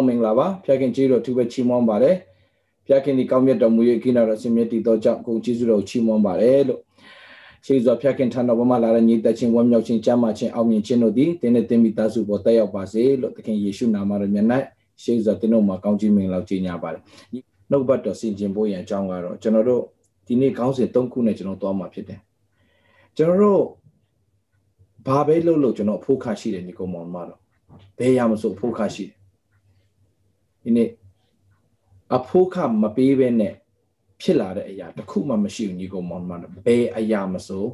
လုံးမင်္ဂလာပါဖျာခင်ကြီးတို့သူပဲချီးမွမ်းပါတယ်ဖျာခင်ဒီကောင်းမြတ်တော်မူ၍ကိနာတော်ဆင်မြတ်တည်သောကြောင့်ကိုကျေးဇူးတော်ချီးမွမ်းပါတယ်လို့ရှိစွာဖျာခင်ထံတော်ဘုမလာတဲ့ညီသက်ချင်းဝမ်းမြောက်ခြင်းကြမ်းမာခြင်းအောင်မြင်ခြင်းတို့သည်တင်းနဲ့တင်းမိသားစုပေါ်တက်ရောက်ပါစေလို့သခင်ယေရှုနာမတော်မြတ်၌ရှိစွာတင်းတို့မှာကောင်းချီးမင်္ဂလာကြီးညာပါတယ်နှုတ်ဘတ်တော်ဆင်ခြင်ဖို့ရန်အကြောင်းကတော့ကျွန်တော်တို့ဒီနေ့ခေါင်းစဉ်၃ခုနဲ့ကျွန်တော်သွားမှာဖြစ်တယ်ကျွန်တော်တို့ဘာပဲလုပ်လို့ကျွန်တော်အဖို့ခရှိတယ်ညီကောင်မောင်မတော်ဘယ်ရမဆိုအဖို့ခရှိတယ် ဒီနေ့အဖို့ခမပေးဘဲနဲ့ဖြစ်လာတဲ့အရာတစ်ခုမှမရှိဘူးညီကောင်မောင်မတော်ဘယ်အရာမဆို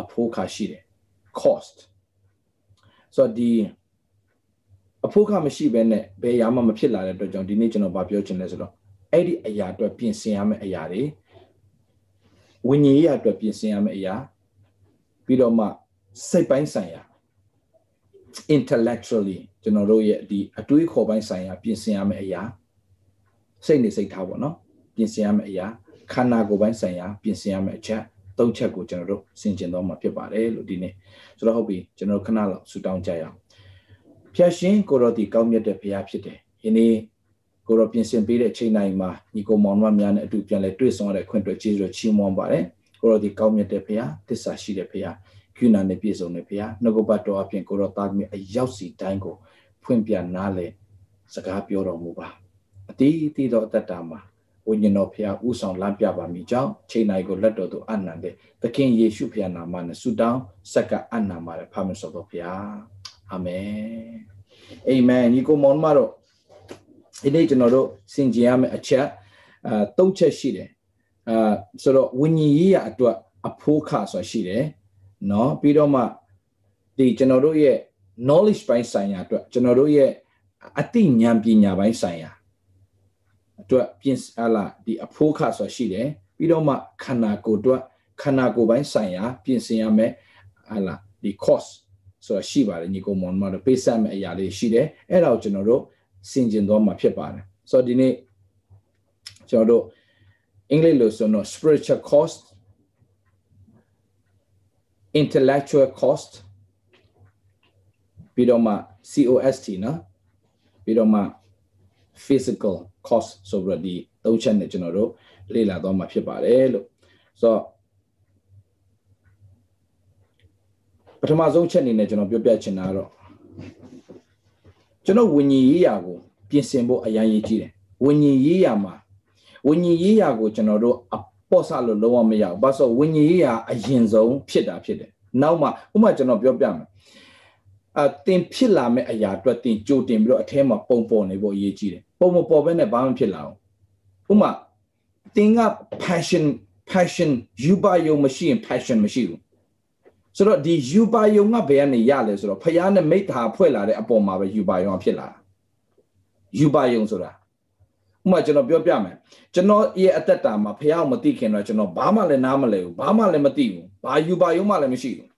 အဖို့ခရှိတယ် cost ဆိုတော့ဒီအဖို့ခမရှိဘဲနဲ့ဘယ်အရာမှမဖြစ်လာတဲ့အတွက်ကြောင့်ဒီနေ့ကျွန်တော်ဗာပြောချင်တယ်ဆိုတော့အဲ့ဒီအရာအတွက်ပြင်ဆင်ရမယ့်အရာတွေဝိညာဉ်ရေးအတွက်ပြင်ဆင်ရမယ့်အရာပြီးတော့မှစိတ်ပိုင်းဆိုင်ရာ intellectually ကျွန်တော်တို့ရဲ့ဒီအတွေးခေါ်ပိုင်းဆိုင်ရာပြင်ဆင်ရမယ့်အရာစိတ်နေစိတ်ထားပေါ့နော်ပြင်ဆင်ရမယ့်အရာခန္ဓာကိုယ်ပိုင်းဆိုင်ရာပြင်ဆင်ရမယ့်အချက်သုံးချက်ကိုကျွန်တော်တို့ဆင်ခြင်တော့မှာဖြစ်ပါတယ်လို့ဒီနေ့ဆိုတော့ဟုတ်ပြီကျွန်တော်ခဏလောက်ဆူတောင်းကြရအောင်ဖျက်ရှင်ကိုရောဒီကောင်းမြတ်တဲ့ဘုရားဖြစ်တယ်ယနေ့ကိုရောပြင်ဆင်ပေးတဲ့ချိန်တိုင်းမှာညီကိုမောင်မများနဲ့အတူပြန်လဲတွေ့ဆုံရတဲ့ခွင့်အတွက်ကျေးဇူးချီးမွမ်းပါတယ်ကိုရောဒီကောင်းမြတ်တဲ့ဘုရားသစ္စာရှိတဲ့ဘုရားကုဏနဲ့ပြည့်စုံတဲ့ဘုရားနှုတ်ကပတ်တော်အပြင်ကိုရောသားသမီးအရောက်စီတိုင်းကို ဖွင့်ပြနားလည်စကားပြောတော်မူပါအတိအသီးသောအတ္တမှာဝိညာဉ်တော်ဖျားဥဆောင်လမ်းပြပါမိကြောင်းချိန်နိုင်ကိုလက်တော်သို့အနန္တသခင်ယေရှုဖျားနာမနဲ့ဆုတောင်းဆက်ကအနန္တမှာဖာမဆောတော်ဖျားအာမင်အာမင်ညီကိုမောင်မတော်ဒီနေ့ကျွန်တော်တို့စင်ကြင်ရမယ့်အချက်အဲသုံးချက်ရှိတယ်အဲဆိုတော့ဝိညာဉ်ရေးရအတွက်အဖို့ခဆိုတာရှိတယ်เนาะပြီးတော့မှဒီကျွန်တော်တို့ရဲ့ knowledge ပိုင်းဆိုင်ရာအတွက်ကျွန်တော်တို့ရဲ့အသိဉာဏ်ပညာပိုင်းဆိုင်ရာအတွက်ပြင်ဟလာဒီအဖိုးခဆိုတာရှိတယ်ပြီးတော့မှခန္ဓာကိုယ်အတွက်ခန္ဓာကိုယ်ပိုင်းဆိုင်ရာ ပြင်ဆင်ရမယ်ဟလာဒီ cost ဆိုတာရှိပါတယ်ညီကောင်မောင်မတို့ပေးဆက်မယ့်အရာလေးရှိတယ်အဲ့ဒါကိုကျွန်တော်တို့စင်ကျင်သွားမှာဖြစ်ပါတယ်ဆိုတော့ဒီနေ့ကျွန်တော်တို့အင်္ဂလိပ်လိုဆိုတော့ spiritual cost intellectual cost ပြီးတော့မှ COST နော်ပြီးတော့မှ physical cost ဆိုပြီးတော့ဒီသုံးချက်နဲ့ကျွန်တော်တို့လေ့လာသွားမှာဖြစ်ပါတယ်လို့ဆိုတော့ပထမဆုံးချက်အနေနဲ့ကျွန်တော်ပြောပြချင်တာကတော့ကျွန်တော်ဝิญญီရေးရာကိုပြင်ဆင်ဖို့အရန်ရေးကြည့်တယ်ဝิญญီရေးရာမှာဝิญญီရေးရာကိုကျွန်တော်တို့အပေါ့ဆလို့လုံးဝမရဘူးဘာလို့ဆိုဝิญญီရေးရာအရင်ဆုံးဖြစ်တာဖြစ်တယ်နောက်မှဥပမာကျွန်တော်ပြောပြမယ် အတင်ဖြစ်လာမဲ့အရာအတွက်တင်ကြိုတင်ပြီးတော့အထဲမှာပုံပေါ်နေဖို့အရေးကြီးတယ်ပုံမပေါ်ဘဲနဲ့ဘာမှဖြစ်လာအောင်ဥပမာတင်က passion passion ယူပါယုံမရှိရင် passion မရှိဘူးဆိုတော့ဒီယူပါယုံကဘယ်ကနေရလဲဆိုတော့ဖယားနဲ့မိသားဖွဲ့လာတဲ့အပေါ်မှာပဲယူပါယုံဖြစ်လာတာယူပါယုံဆိုတာဥပမာကျွန်တော်ပြောပြမယ်ကျွန်တော်ရဲ့အသက်တာမှာဖယားကိုမသိခင်တော့ကျွန်တော်ဘာမှလည်းနားမလဲဘူးဘာမှလည်းမသိဘူးဘာယူပါယုံမှလည်းမရှိဘူး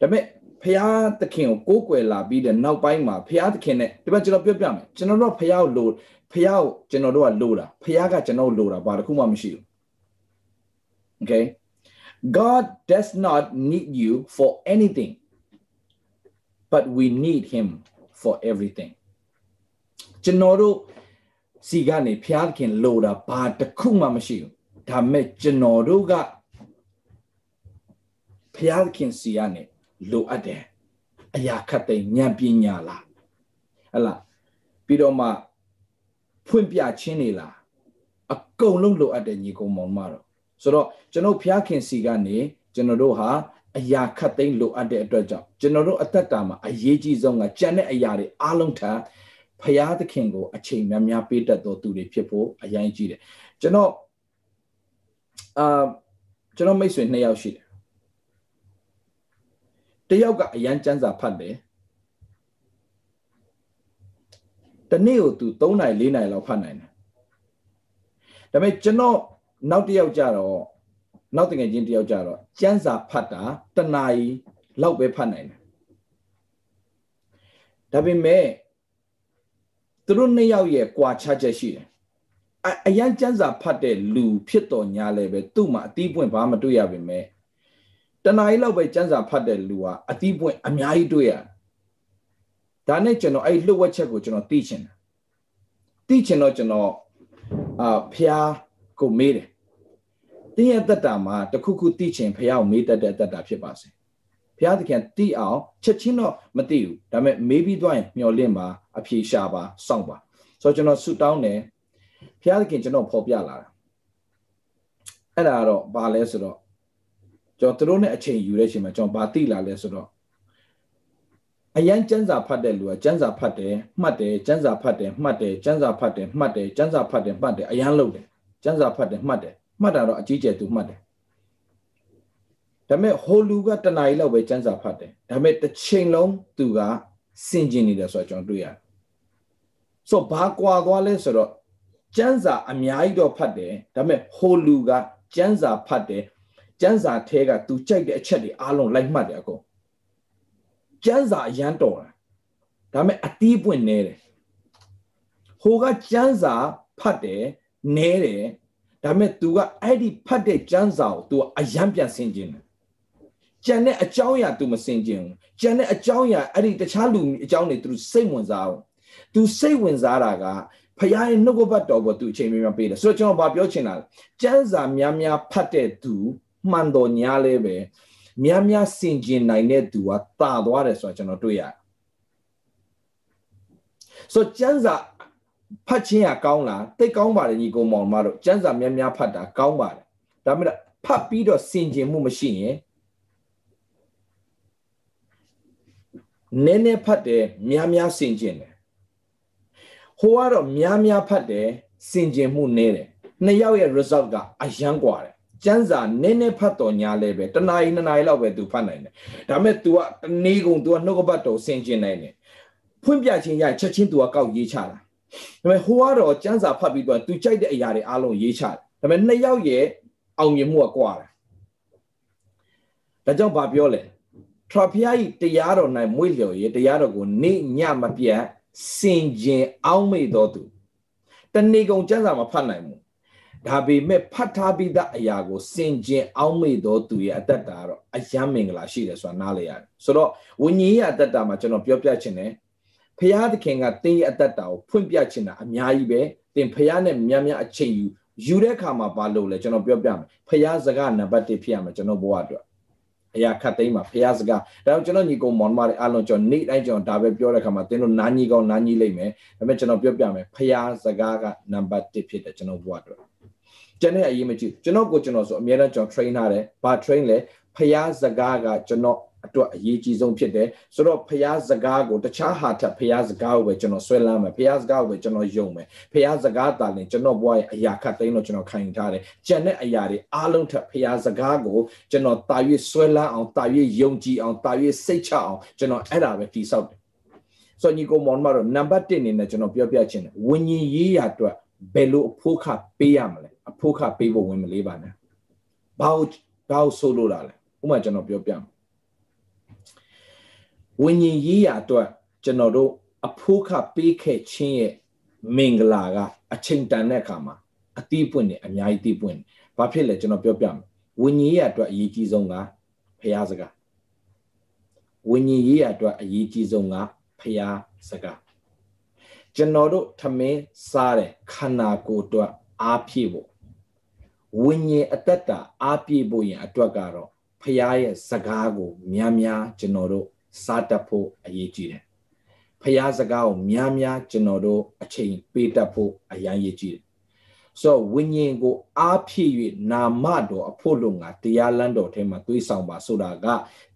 ဒါပေမဲ့ဖះသခင်ကိုကိုးကွယ်လာပြီးတဲ့နောက်ပိုင်းမှာဖះသခင်နဲ့ဒီမှာကျွန်တော်ပြောပြမယ်ကျွန်တော်တို့ဖះကိုလိုဖះကိုကျွန်တော်တို့ကလိုတာဖះကကျွန်တော်လိုတာဘာတစ်ခုမှမရှိဘူး Okay God does not need you for anything but we need him for everything ကျွန်တော်တို့စီကနေဖះသခင်လိုတာဘာတစ်ခုမှမရှိဘူးဒါမဲ့ကျွန်တော်တို့ကဖះသခင်စီကနေ လိုအပ်တယ်အရာခတ်တဲ့ဉာဏ်ပညာလားဟလာပြီးတော့မှဖွင့်ပြခြင်းနေလားအကုန်လုံးလိုအပ်တယ်ညီကောင်မောင်မတော့ဆိုတော့ကျွန်တော်ဖျားခင်စီကနေကျွန်တော်တို့ဟာအရာခတ်သိမ်းလိုအပ်တဲ့အတွက်ကြောင့်ကျွန်တော်တို့အသက်တာမှာအရေးကြီးဆုံးကကြံတဲ့အရာတွေအားလုံးထပ်ဖျားသခင်ကိုအချိန်များများပေးတတ်တော်သူတွေဖြစ်ဖို့အရင်ကြီးတယ်ကျွန်တော်အာကျွန်တော်မိတ်ဆွေနှစ်ယောက်ရှိတယ် တယောက်ကအရန်စံစာဖတ်တယ်တနေ့ကိုသူ3နိုင်4နိုင်လောက်ဖတ်နိုင်တယ်ဒါပေမဲ့ကျွန်တော်နောက်တစ်ယောက်ကြတော့နောက်တကယ်ချင်းတစ်ယောက်ကြတော့စံစာဖတ်တာတနာရီလောက်ပဲဖတ်နိုင်တယ်ဒါပေမဲ့သူသူတို့နှစ်ယောက်ရဲ့ကွာခြားချက်ရှိတယ်အအရန်ကျန်းစာဖတ်တဲ့လူဖြစ်တော်ညာလဲပဲသူ့မှာအတီးပွင့်ဘာမှတွေ့ရပါမယ် တနားရီလောက်ပဲကျန်းစာဖတ်တဲ့လူဟာအတီးပွင့်အများကြီးတွေ့ရဒါနဲ့ကျွန်တော်အဲ့လှုပ်ဝက်ချက်ကိုကျွန်တော်သိချင်တယ်သိချင်တော့ကျွန်တော်အာဖျားကိုမေးတယ်တင်းရဲ့တက်တာမှာတခုခုသိချင်ဖျားကိုမေးတတ်တဲ့တက်တာဖြစ်ပါစေဘုရားသခင်သိအောင်ချက်ချင်းတော့မသိဘူးဒါပေမဲ့မေးပြီးသွားရင်မျှော်လင့်ပါအဖြေရှာပါစောင့်ပါဆိုတော့ကျွန်တော်ဆူတောင်းတယ်ဘုရားသခင်ကျွန်တော်ဖော်ပြလာတာအဲ့ဒါတော့ဘာလဲဆိုတော့ ကျွန်တော်တို့နဲ့အချိန်ယူတဲ့အချိန်မှာကျွန်တော်ဘာသိလာလဲဆိုတော့အရန်ကျန်းစာဖတ်တဲ့လူကကျန်းစာဖတ်တယ်မှတ်တယ်ကျန်းစာဖတ်တယ်မှတ်တယ်ကျန်းစာဖတ်တယ်မှတ်တယ်ကျန်းစာဖတ်တယ်မှတ်တယ်အရန်လုပ်တယ်ကျန်းစာဖတ်တယ်မှတ်တယ်မှတ်တာတော့အကြီးကျယ်သူမှတ်တယ်ဒါပေမဲ့ဟိုလူကတနားရီလောက်ပဲစံစာဖတ်တယ်ဒါပေမဲ့တစ်ချိန်လုံးသူကစင်ကျင်နေတယ်ဆိုတော့ကျွန်တော်တွေ့ရတယ်ဆိုဘာကွာသွားလဲဆိုတော့စံစာအများကြီးတော့ဖတ်တယ်ဒါပေမဲ့ဟိုလူကစံစာဖတ်တယ် ကျန်းစာထဲက तू ကြိုက်တဲ့အချက်တွေအားလုံးလိုက်မှတ်တယ်အကုန်ကျန်းစာအရန်တော်တာဒါပေမဲ့အတီးပွင့်နေတယ်ဟိုကကျန်းစာဖတ်တယ်နဲတယ်ဒါပေမဲ့ तू ကအဲ့ဒီဖတ်တဲ့ကျန်းစာကို तू အရန်ပြန်ဆင်ခြင်းတယ်ကျန်တဲ့အကြောင်းအရာ तू မစင်ခြင်းဘူးကျန်တဲ့အကြောင်းအရာအဲ့ဒီတခြားလူအကြောင်းတွေ तू စိတ်ဝင်စားဘူး तू စိတ်ဝင်စားတာကဖခင်ရဲ့နှုတ်ကပတ်တော်ပေါ် तू အချိန်မီမပေးတယ်ဆိုတော့ကျွန်တော်ဗာပြောချင်တာကျမ်းစာများများဖတ်တဲ့ तू မှန်တော်ညာလဲပဲများများစင်ကျင်နိုင်တဲ့သူကတာသွားတယ်ဆိုတာကျွန်တော်တွေ့ရတယ်ဆိုကျန်းစာဖတ်ခြင်းကကောင်းလားတိတ်ကောင်းပါတယ်ညီကောင်မောင်မတို့ကျန်းစာများများဖတ်တာကောင်းပါတယ်ဒါမှမဟုတ်ဖတ်ပြီးတော့စင်ကျင်မှုမရှိရင်နည်းနည်းဖတ်တယ်များများစင်ကျင်တယ်ဟိုကတော့များများဖတ်တယ်စင်ကျင်မှုနည်းတယ်နှစ်ယောက်ရဲ့ result ကအယံกว่าတယ် ကျန်းစာနည်းနည်းဖတ်တော်ညာလဲပဲတနာရီနှစ်နာရီလောက်ပဲ तू ဖတ်နိုင်တယ်ဒါပေမဲ့ तू ကတနေ့ကုန် तू ကနှုတ်ကပတ်တော်ဆင်ကျင်နိုင်တယ်ဖွင့်ပြခြင်းရချက်ချင်း तू ကကောက်ရေးချတာဒါပေမဲ့ဟိုကတော့ကျန်းစာဖတ်ပြီးတော့ तू ကြိုက်တဲ့အရာတွေအားလုံးရေးချတယ်ဒါပေမဲ့နှစ်ယောက်ရဲ့အောင်မြင်မှုကကွာတာဒါကြောင့်ဗာပြောလဲထရဖျားကြီးတရားတော်၌မွေ့လျော်ရေးတရားတော်ကိုနေ့ညမပြတ်စင်ကျင်အောင်မေ့တော်သူတနေ့ကုန်ကျမ်းစာမဖတ်နိုင်ဘူး ဒါပေမဲ့ဖတ်ထားပြီးသားအရာကိုစင်ကျင်အောင်းမိတော်သူရဲ့အတ္တတာတော့အယမ်းမင်္ဂလာရှိတယ်ဆိုတာနားလည်ရတယ်ဆိုတော့ဝိညာဉ်ရဲ့အတ္တတာမှာကျွန်တော်ပြောပြချင်တယ်ဖျားသခင်ကတင်းရဲ့အတ္တတာကိုဖွင့်ပြချင်တာအများကြီးပဲတင်ဖျားနဲ့များများအချိန်ယူယူတဲ့အခါမှာဘာလုပ်လဲကျွန်တော်ပြောပြမယ်ဖျားစကားနံပါတ်1ဖြစ်ရမယ်ကျွန်တော်ဘဝအတွက်အရာခတ်သိမ်းမှာဖះစကားဒါတော့ကျွန်တော်ညီကောင်မောင်မတွေအားလုံးကျွန်တော်နေ့တိုင်းကျွန်တော်ဒါပဲပြောတဲ့ခါမှာတင်းတို့နာညီကောင်နာညီလိမ့်မယ်ဒါပေမဲ့ကျွန်တော်ပြောပြမယ်ဖះစကားကနံပါတ်1ဖြစ်တယ်ကျွန်တော်ဘဝအတွက် ကျွန်တော်အရေးမကြီးကျွန်တော်ကိုကျွန်တော်ဆိုအများနဲ့ကျွန်တော် train ထားတယ်ဘာ train လဲဖះစကားကကျွန်တော်အတွက်အရေးကြီးဆုံးဖြစ်တယ်ဆိုတော့ဖះစကားကိုတခြားဟာထက်ဖះစကားကိုပဲကျွန်တော်ဆွဲလန်းမယ်ဖះစကားကိုပဲကျွန်တော်ယုံမယ်ဖះစကားတာရင်ကျွန်တော်ဘဝရဲ့အရာခတ်သိမ်းလို့ကျွန်တော်ခံယူထားတယ်ကြံတဲ့အရာတွေအားလုံးထက်ဖះစကားကိုကျွန်တော်တာ၍ဆွဲလန်းအောင်တာ၍ယုံကြည်အောင်တာ၍စိတ်ချအောင်ကျွန်တော်အဲ့ဒါပဲတိဆောက်တယ်ဆိုတော့ညီကိုမောင်မတော်နံပါတ်1အနေနဲ့ကျွန်တော်ပြောပြချင်တယ်ဝิญဉ်ရေးရအတွက်ဘယ်လိုအဖို့ခပေးရမလဲ အဖို့ခပေးဖို့ဝင်မလေးပါနဲ့ဘာကိုဘာကိုဆိုလို့လာလဲဥပမာကျွန်တော်ပြောပြမယ်ဝิญဉ်ရေးရာအတွက်ကျွန်တော်တို့အဖို့ခပေးခဲ့ခြင်းရဲ့မင်္ဂလာကအချိန်တန်တဲ့အခါမှာအတိပွင့်နေအများကြီးတိပွင့်ဘာဖြစ်လဲကျွန်တော်ပြောပြမယ်ဝิญဉ်ရေးရာအတွက်အရေးကြီးဆုံးကဖရာစကားဝิญဉ်ရေးရာအတွက်အရေးကြီးဆုံးကဖရာစကားကျွန်တော်တို့ထမင်းစားတဲ့ခန္ဓာကိုယ်အတွက်အားဖြည့်ဖို့ ဝิญဉ်အတ္တတာအားပြည့်ဖို့ရင်အတွက်ကတော့ဖရာရဲ့စကားကိုများများကျွန်တော်တို့စားတတ်ဖို့အရေးကြီးတယ်ဖျားစကားကိုများများကျွန်တော်တို့အချိန်ပေးတတ်ဖို့အရန်ရေးကြီးတယ်ဆိုတော့ဝိညာဉ်ကိုအားဖြည့်၍နာမတော်အဖို့လုံငါတရားလမ်းတော်ထဲမှာတွေးဆောင်ပါဆိုတာက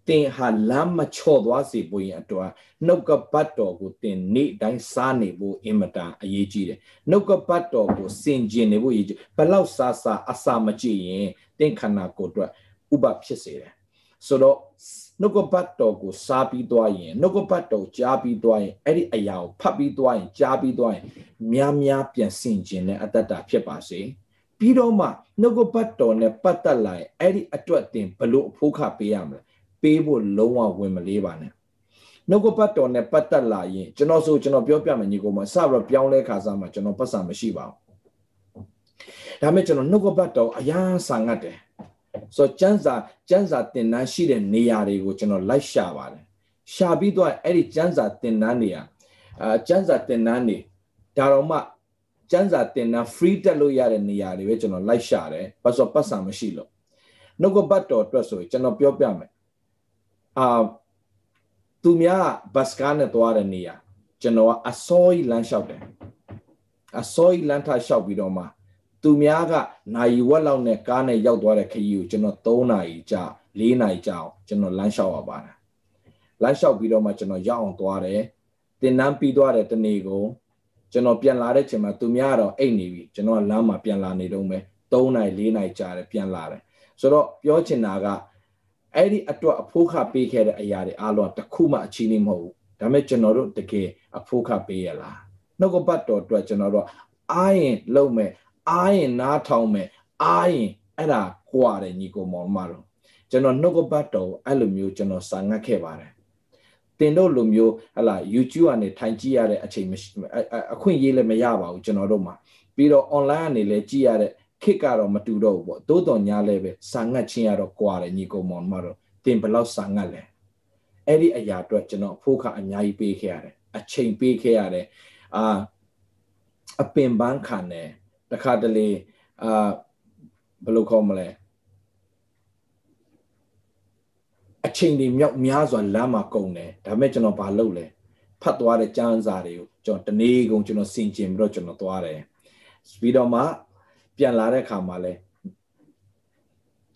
တင်ဟာလမ်းမချော့သွားစေဖို့ရင်အတွက်နှုတ်ကပတ်တော်ကိုတင်နေ့တိုင်းစားနေဖို့အင်မတန်အရေးကြီးတယ်နှုတ်ကပတ်တော်ကိုစင်ကျင်နေဖို့အရေးကြီးဘလောက်စားစားအစာမကြည့်ရင်တင်ခန္ဓာကိုယ်အတွက်ဥပဖြစ်စေတယ်ဆိုတော့နှုတ်ကပတ်တော်ကိုစားပြီးသွားရင်နှုတ်ကပတ်တော်ကြားပြီးသွားရင်အဲ့ဒီအရာကိုဖတ်ပြီးသွားရင်ကြားပြီးသွားရင် များများပြန်ဆင်ခြင်တဲ့အတ္တတာဖြစ်ပါစေပြီးတော့မှနှုတ်ကပတ်တော်နဲ့ပတ်သက်လာရင်အဲ့ဒီအတွက်တင်ဘလို့အဖို့ခပေးရမလဲ ပေးဖို့လုံးဝဝင်မလေးပါနဲ့နှုတ်ကပတ်တော်နဲ့ပတ်သက်လာရင်ကျွန်တော်ဆိုကျွန်တော်ပြောပြမယ်ညီကောင်မစပြီးပြောင်းလဲခါစားမှာကျွန်တော်ပတ်စာမရှိပါဘူးဒါမဲ့ကျွန်တော်နှုတ်ကပတ်တော်အရန်ဆာငတ်တယ်ဆိုတော့ကျန်းစာကျန်းစာတင်တန်းရှိတဲ့နေရာတွေကိုကျွန်တော်လိုက်ရှာပါတယ်ရှာပြီးတော့အဲ့ဒီကျန်းစာတင်တန်းနေရာအာကျန်းစာတင်တန်းနေဒါတော့မှကျန်းစာတင်တန်း free တက်လို့ရတဲ့နေရာတွေပဲကျွန်တော်လိုက်ရှာတယ်ဘာလို့ပတ်စာမရှိလို့နှုတ်ကပတ်တော်အတွက်ဆိုရင်ကျွန်တော်ပြောပြမယ် အာသူများဘတ်စကားနဲ့သွားတဲ့နေရာကျွန်တော်ကအစောကြီးလမ်းလျှောက်တယ်အစောကြီးလမ်းထလျှောက်ပြီးတော့မှသူများကနိုင်ဝက်လောက်နဲ့ကားနဲ့ရောက်သွားတဲ့ခရီးကိုကျွန်တော်3နာရီကြာ4နာရီကြာအောင်ကျွန်တော်လမ်းလျှောက်ရပါတယ်လမ်းလျှောက်ပြီးတော့မှကျွန်တော်ရောက်အောင်သွားတယ်တင်နန်းပြီးသွားတဲ့တနေ့ကိုကျွန်တော်ပြန်လာတဲ့ချိန်မှာသူများတော့အိတ်နေပြီကျွန်တော်ကလမ်းမှာပြန်လာနေတော့မယ်3နာရီ4နာရီကြာတယ်ပြန်လာတယ်ဆိုတော့ပြောချင်တာက အဲ့ဒီအတွက်အဖို့ခပေးခဲ့တဲ့အရာတွေအားလုံးတစ်ခုမှအချီးနှီးမဟုတ်ဘူးဒါပေမဲ့ကျွန်တော်တို့တကယ်အဖို့ခပေးရလားနှုတ်ကပတ်တော်အတွက်ကျွန်တော်တို့အားရင်လုံမဲ့အားရင်နားထောင်မဲ့အားရင်အဲ့ဒါကြွားတယ်ညီကိုမောင်မတို့ကျွန်တော်နှုတ်ကပတ်တော်အဲ့လိုမျိုးကျွန်တော်စာငတ်ခဲ့ပါတယ်တင်တို့လိုမျိုးဟလာ YouTube ကနေထိုင်ကြည့်ရတဲ့အချိန်အခွင့်အရေးလည်းမရပါဘူးကျွန်တော်တို့မှာပြီးတော့ online ကနေလည်းကြည့်ရတဲ့ ခစ်ကတော့မတူတော့ဘူးပေါ့တိုးတော်ညာလည်းပဲစာငတ်ချင်းရတော့ကြွားတယ်ညီကောင်မောင်မတို့တင်ဘလောက်စာငတ်လဲအဲ့ဒီအရာအတွက်ကျွန်တော်အဖို့ခအများကြီးပေးခဲ့ရတယ်အချိန်ပေးခဲ့ရတယ်အာအပင်ပန်းခံတယ်တခါတလေအာဘယ်လိုခေါ်မလဲအချိန်တွေမြောက်များစွာလမ်းမှာကုန်တယ်ဒါပေမဲ့ကျွန်တော်ဘာလုပ်လဲဖတ်သွားတဲ့ကျမ်းစာတွေကိုကျွန်တော်တနေ့ကုန်ကျွန်တော်စင်ကျင်ပြီးတော့ကျွန်တော်သွားတယ်ပြီးတော့မှ ပြန်လာတဲ့အခါမှာလဲ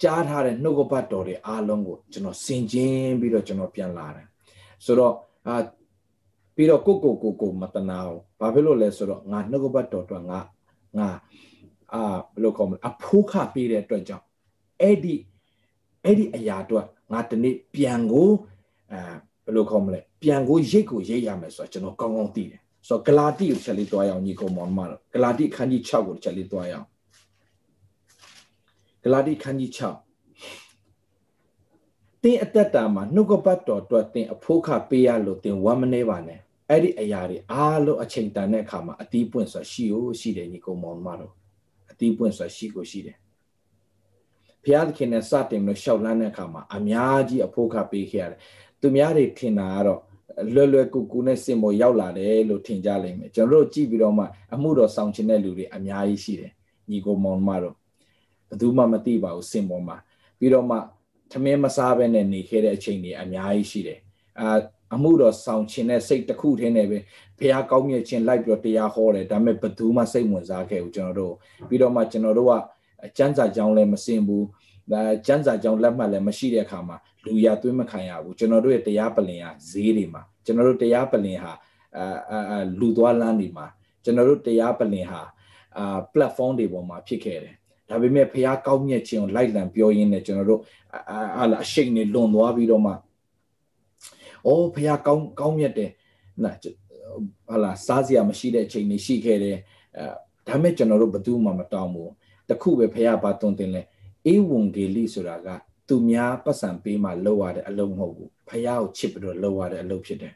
ကြားထားတဲ့နှုတ်ကပတ်တော်တွေအားလုံးကိုကျွန်တော်စင်ကျင်ပြီးတော့ကျွန်တော်ပြန်လာတယ်ဆိုတော့အာပြီးတော့ကိုကိုကိုကိုမတနာဘူးဘာဖြစ်လို့လဲဆိုတော့ငါနှုတ်ကပတ်တော်အတွက်ငါငါအာဘယ်လိုခေါ်မလဲအဖိုးခပေးတဲ့အတွက်ကြောင့်အဲ့ဒီအဲ့ဒီအရာအတွက်ငါတနေ့ပြန်ကိုအာဘယ်လိုခေါ်မလဲပြန်ကိုရိတ်ကိုရိတ်ရမယ်ဆိုတော့ကျွန်တော်ကောင်းကောင်းသိတယ်ဆိုတော့ဂလာတိကိုချက်လေးတွားရအောင်ညီကောင်မောင်မတို့ဂလာတိခန်းကြီး6ကိုချက်လေးတွားရအောင် ဂလာတိခန်းကြီး6တင်းအသက်တာမှာနှုတ်ကပတ်တော်အတွက်တင်းအဖို့ခပေးရလို့တင်းဝမ်းမနေပါနဲ့အဲ့ဒီအရာတွေအားလုံးအချိန်တန်တဲ့အခါမှာအတီးပွင့်ဆိုတာရှိ ਉਹ ရှိတယ်ညီကောင်မောင်မတို့အတီးပွင့်ဆိုတာရှိကိုရှိတယ်ဘုရားသခင်နဲ့စတင်လို့ရှောက်လန်းတဲ့အခါမှာအများကြီးအဖို့ခပေးခဲ့ရတယ်သူများတွေထင်တာကတော့လွယ်လွယ်ကူကူနဲ့စင်ပေါ်ရောက်လာတယ်လို့ထင်ကြလိမ့်မယ်ကျွန်တော်တို့ကြည့်ပြီးတော့မှအမှုတော်ဆောင်ခြင်းတဲ့လူတွေအများကြီးရှိတယ်ညီကောင်မောင်မတို့ ဘယ်သူမှမသိပါဘူးစင်ပေါ်မှာပြီးတော့မှသမင်းမစားဘဲနဲ့နေခဲ့တဲ့အချိန်တွေအများကြီးရှိတယ်အာအမှုတော်ဆောင်ခြင်းနဲ့စိတ်တစ်ခုတည်းနဲ့ပဲဖះကောင်းမြတ်ခြင်းလိုက်ပြီးတော့တရားဟောတယ်ဒါပေမဲ့ဘသူမှစိတ်ဝင်စားခဲ့ဘူးကျွန်တော်တို့ပြီးတော့မှကျွန်တော်တို့ကကျမ်းစာကြောင်းလည်းမစင်ဘူးဒါကျမ်းစာကြောင်းလက်မှတ်လည်းမရှိတဲ့အခါမှာလူရသွင်းမခံရဘူးကျွန်တော်တို့ရဲ့တရားပလင်ဟာဈေးတွေမှာကျွန်တော်တို့တရားပလင်ဟာအာလူသွားလမ်းတွေမှာကျွန်တော်တို့တရားပလင်ဟာအာ platform တွေပေါ်မှာဖြစ်ခဲ့တယ် ဒါပေမဲ့ဖះကောင်းမြတ်ခြင်းကိုလိုက်လံပြောရင်းနဲ့ကျွန်တော်တို့အာအရှိန်နေလွန်သွားပြီးတော့မှအိုးဖះကောင်းကောင်းမြတ်တယ်နာဟာလာစားစရာမရှိတဲ့အချိန်တွေရှိခဲ့တယ်အဲဒါမဲ့ကျွန်တော်တို့ဘယ်သူမှမတောင်းဘူးတခုပဲဖះဘာတွန်းတင်လဲအေဝံဂေလိဆိုတာကသူများပတ်စံပေးမှလောက်ရတဲ့အလုပ်မဟုတ်ဘူးဖះကိုချစ်ပြီးတော့လောက်ရတဲ့အလုပ်ဖြစ်တယ်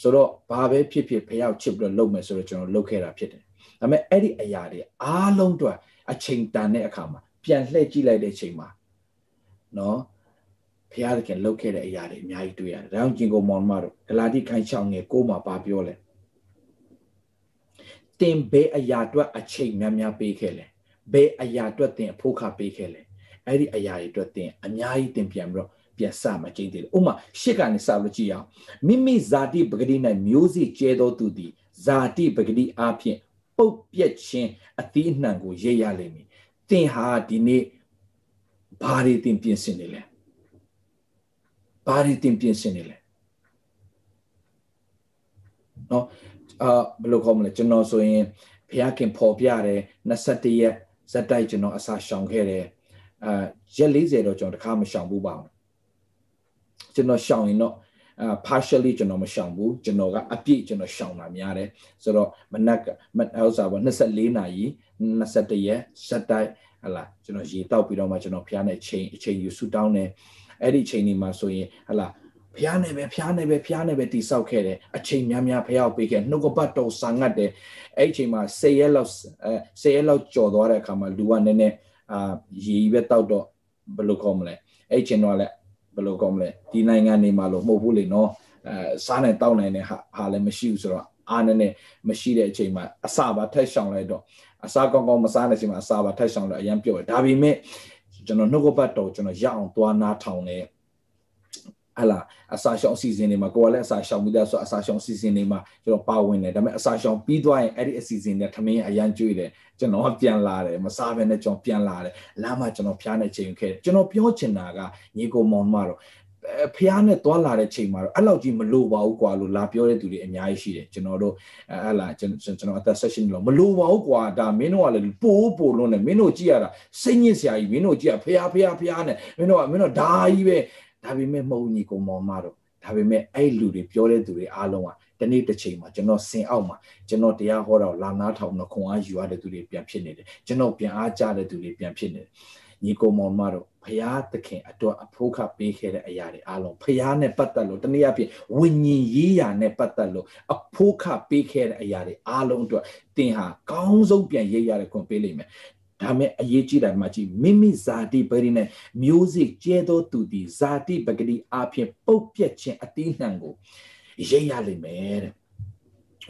ဆိုတော့ဘာပဲဖြစ်ဖြစ်ဖះကိုချစ်ပြီးတော့လုပ်မယ်ဆိုတော့ကျွန်တော်လုပ်ခဲ့တာဖြစ်တယ်ဒါပေမဲ့အဲ့ဒီအရာတွေအားလုံးတော့ အချိန်တန်တဲ့အခါမှာပြန်လှည့်ကြည့်လိုက်တဲ့အချိန်မှာနော်ဘုရားသခင်လုပ်ခဲ့တဲ့အရာတွေအများကြီးတွေ့ရတယ်။ဒါကြောင့်ကျင်ကိုမောင်မတို့ဂလာတိခိုင်းချောင်းငယ်ကိုမှပါပြောလဲ။တင်ဘယ်အရာအတွက်အချိန်များများပေးခဲ့လဲ။ဘယ်အရာအတွက်တင်အဖို့ခပေးခဲ့လဲ။အဲ့ဒီအရာတွေအတွက်တင်အများကြီးတင်ပြန်ပြီးတော့ပြန်စမကျင်းသေးတယ်။ဥမာရှစ်ကနေစလို့ကြည့်အောင်မိမိဇာတိပဂတိ၌မျိုးစေ့ကျဲသောသူသည်ဇာတိပဂတိအဖြစ် ပုတ်ပြက်ခြင်းအသီးအနှံကိုရိပ်ရလိမ့်မည်။တင်ဟာဒီနေ့ဘာတွေတင်ပြင်ဆင်နေလဲ။ဘာတွေတင်ပြင်ဆင်နေလဲနော်အာဘယ်လိုခေါ်မလဲကျွန်တော်ဆိုရင်ဘုရားခင်ပေါ်ပြတယ်21ရက်ဇက်တိုက်ကျွန်တော်အစာရှောင်ခဲ့တယ်အာရက်40တော့ကျွန်တော်တခါမရှောင်ဘူးပါဘူးကျွန်တော်ရှောင်ရင်တော့ အာ partially ကျွန်တော်မရှောင်ဘူးကျွန်တော်ကအပြည့်ကျွန်တော်ရှောင်တာများတယ်ဆိုတော့မနက်ကမဟုတ်စားပါ24နာရီ21ရက်ဇက်တိုက်ဟလာကျွန်တော်ရေတောက်ပြီးတော့မှကျွန်တော်ဖျားနေချိန်အချိန်ယူဆူတောင်းတယ်အဲ့ဒီချိန်ဒီမှာဆိုရင်ဟလာဖဖျားနေပဲဖျားနေပဲဖျားနေပဲတိဆောက်ခဲ့တယ်အချိန်များများဖျားပေးခဲ့နှုတ်ကပတ်တော်ဆာငတ်တယ်အဲ့အချိန်မှာ၁၀ရက်လောက်အဲ၁၀ရက်လောက်ကြော်သွားတဲ့အခါမှာလူကနည်းနည်းအာရီပဲတောက်တော့ဘယ်လိုခေါ်မလဲအဲ့အချိန်တော့လည်း ဘယ်လိုခေါ်မလဲဒီနိုင်ငံနေမှာလို့မဟုတ်ဘူးလေနော်အဲစားနေတောက်နိုင်တဲ့ဟာဟာလည်းမရှိဘူးဆိုတော့အားနည်းနည်းမရှိတဲ့အချိန်မှာအစာပါထက်ရှောင်လိုက်တော့အစာကောင်းကောင်းမစားတဲ့အချိန်မှာအစာပါထက်ရှောင်လို့အရင်ပြောတယ်ဒါပေမဲ့ကျွန်တော်နှုတ်ကပတ်တော်ကျွန်တော်ရအောင်သွားနားထောင်တယ် ဟလာအစာရှောင်စီစဉ်တွေမှာကိုကလည်းအစာရှောင်ပြီးသားဆိုအစာရှောင်စီစဉ်တွေမှာကျွန်တော်ပါဝင်တယ်ဒါပေမဲ့အစာရှောင်ပြီးသွားရင်အဲ့ဒီအစီအစဉ်တွေထမင်းအရန်ကျွေးတယ်ကျွန်တော်ပြန်လာတယ်မစားဘဲနဲ့ကျွန်တော်ပြန်လာတယ်လမ်းမှာကျွန်တော်ဖျားနေချိန်ခဲ့ကျွန်တော်ပြောချင်တာကညီကိုမောင်မတော့ဖះနဲ့တွာလာတဲ့ချိန်မှာတော့အဲ့လောက်ကြီးမလို့ပါဘူးကွာလို့လာပြောတဲ့သူတွေအများကြီးရှိတယ်ကျွန်တော်တို့အဲ့လာကျွန်တော်အသက် session လို့မလို့ပါဘူးကွာဒါမင်းတို့ကလည်းပိုးပိုးလုံးနဲ့မင်းတို့ကြည့်ရတာစိတ်ညစ်စရာကြီးမင်းတို့ကြည့်ရဖះဖះဖះနဲ့မင်းတို့ကမင်းတို့ဒါကြီးပဲ ဒါပေမဲ့မဟုတ်ညီကောင်မောင်မတော့ဒါပေမဲ့အဲ့လူတွေပြောတဲ့သူတွေအားလုံးကတနေ့တစ်ချိန်မှာကျွန်တော်စင်အောက်မှာကျွန်တော်တရားဟောတော့လာနာထောင်တော့ခွန်အားယူရတဲ့သူတွေပြန်ဖြစ်နေတယ်ကျွန်တော်ပြန်အားကြတဲ့သူတွေပြန်ဖြစ်နေတယ်ညီကောင်မောင်မတော့ဖရာသခင်အတွက်အဖို့ခပေးခဲ့တဲ့အရာတွေအားလုံးဖရာနဲ့ပတ်သက်လို့တနည်းအားဖြင့်ဝိညာဉ်ရေးရာနဲ့ပတ်သက်လို့အဖို့ခပေးခဲ့တဲ့အရာတွေအားလုံးအတွက်သင်ဟာကောင်းဆုံးပြန်ရေးရတဲ့ခွင့်ပေးလိမ့်မယ် ဒါမဲ့အရေးကြီးတယ်မှာကြည့်မိမိဇာတိပရိနဲ့မျိုးစိကျဲသောသူသည်ဇာတိပဂတိအဖြစ်ပုတ်ပြက်ခြင်းအတိနှံကိုရေးရလိမ့်မယ်တဲ့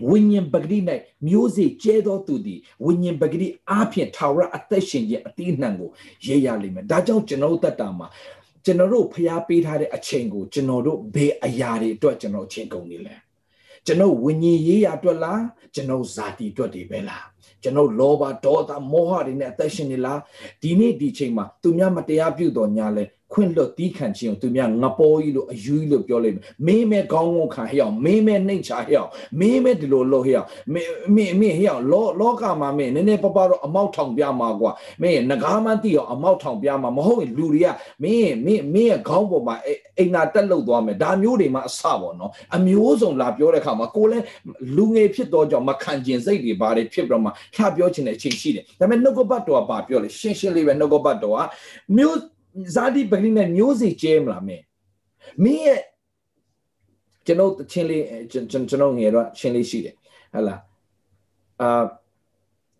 ဝိညာဉ်ပဂတိ၌မျိုးစေ့ကျဲသောသူသည်ဝိညာဉ်ပဂတိအားဖြင့်ထာဝရအသက်ရှင်ခြင်းအတိအနှံကိုရေးရလိမ့်မယ်ဒါကြောင့်ကျွန်တော်တတ်တာမှာကျွန်တော်တို့ဖျားပေးထားတဲ့အချိန်ကိုကျွန်တော်တို့ဘယ်အရာတွေအတွက်ကျွန်တော်အချိန်ကုန်နေလဲကျွန်တော်ဝိညာဉ်ရေးရအတွက်လားကျွန်တော်ဇာတိအတွက်တွေပဲလား ကျွန်တော်လောဘဒေါသမောဟတွေနဲ့အသက်ရှင်နေလားဒီနေ့ဒီချိန်မှာသူများမတရားပြုတော်ညာလဲ ခွင့်လွတ်တီးခံခြင်းကိုသူများငပေါ်ကြီးလို့အယူကြီးလို့ပြောလိုက်မင်းမဲကောင်းကောင်းခံဟဲ့အောင်မင်းမဲနှိမ့်ချဟဲ့အောင်မင်းမဲဒီလိုလို့ဟဲ့အောင်မင်းမင်းမင်းဟဲ့အောင်လောလောကမှာမင်းနည်းနည်းပပတော့အမောက်ထောင်ပြမှာကွာမင်းငကားမသိအောင်အမောက်ထောင်ပြမှာမဟုတ်ရင်လူတွေကမင်းမင်းမင်းရဲ့ခေါင်းပေါ်မှာအိမ်နာတက်လုတ်သွားမယ်ဒါမျိုးတွေမှအဆပေါ့နော်အမျိုးစုံလာပြောတဲ့ခါမှာကိုလည်းလူငယ်ဖြစ်တော့ကြောင့်မခံကျင်စိတ်တွေဘာတွေဖြစ်ပြီးတော့မှဖြတ်ပြောချင်တဲ့အချိန်ရှိတယ်ဒါပေမဲ့နှုတ်ကပတ်တော်ကဘာပြောလဲရှင်းရှင်းလေးပဲနှုတ်ကပတ်တော်ကမျိုး ဇာတိပဂိနဲ့မျိုးစေ့ကျဲမလားမင်းမင်းရဲ့ကျွန်တော်ချင်းလေးကျွန်တော်ငယ်တော့ချင်းလေးရှိတယ်ဟဟလားအာ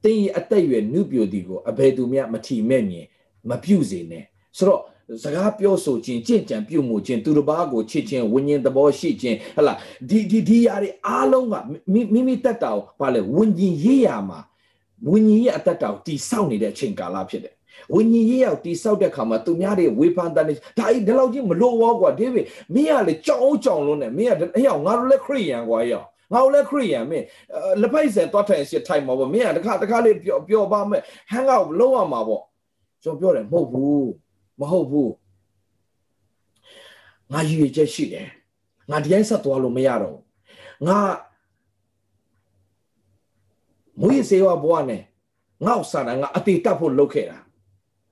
တင်းအသက်ရွယ်နုပြိုတီကိုအဘယ်သူမှမထီမဲ့မြင်မပြုတ်စေနဲ့ဆိုတော့စကားပြောဆိုခြင်းကြင်ကြံပြုတ်မှုခြင်းသူတစ်ပါးကိုချစ်ခြင်းဝิญဉ်သဘောရှိခြင်းဟလာဒီဒီဒီຢာတွေအားလုံးကမိမိတက်တာကိုဘာလဲဝิญဉ်ရေးရမှာဝิญဉ်ရဲ့အတ္တတာကိုတိဆောက်နေတဲ့အချိန်ကာလဖြစ်တယ် ဝိညာဉ်ရေးရောက်တိဆောက်တဲ့ခါမှာသူများတွေဝေဖန်တဲ့ဒါကြီးဒီလောက်ကြီးမလို့ဘောကွာဒေးဗစ်မင်းကလေကြောင်ကြောင်လုံးနဲ့မင်းကအယောငါတို့လည်းခရိယန်ကွာယောငါတို့လည်းခရိယန်မင်းလက်ပိုက်ဆယ်တွားထိုင်စစ်ထိုင်မှာပေါ့မင်းကတခါတခါလေးပြောပြောပါမယ်ဟန်ကောက်လုံးရမှာပေါ့ကျွန်တော်ပြောတယ်မဟုတ်ဘူးမဟုတ်ဘူးငါရည်ရချက်ရှိတယ်ငါဒီတိုင်းဆက်သွားလို့မရတော့ငါမွေးစေဝဘွားနဲ့ငါ့ဆန္ဒငါအတေတက်ဖို့လုပ်ခဲ့တာ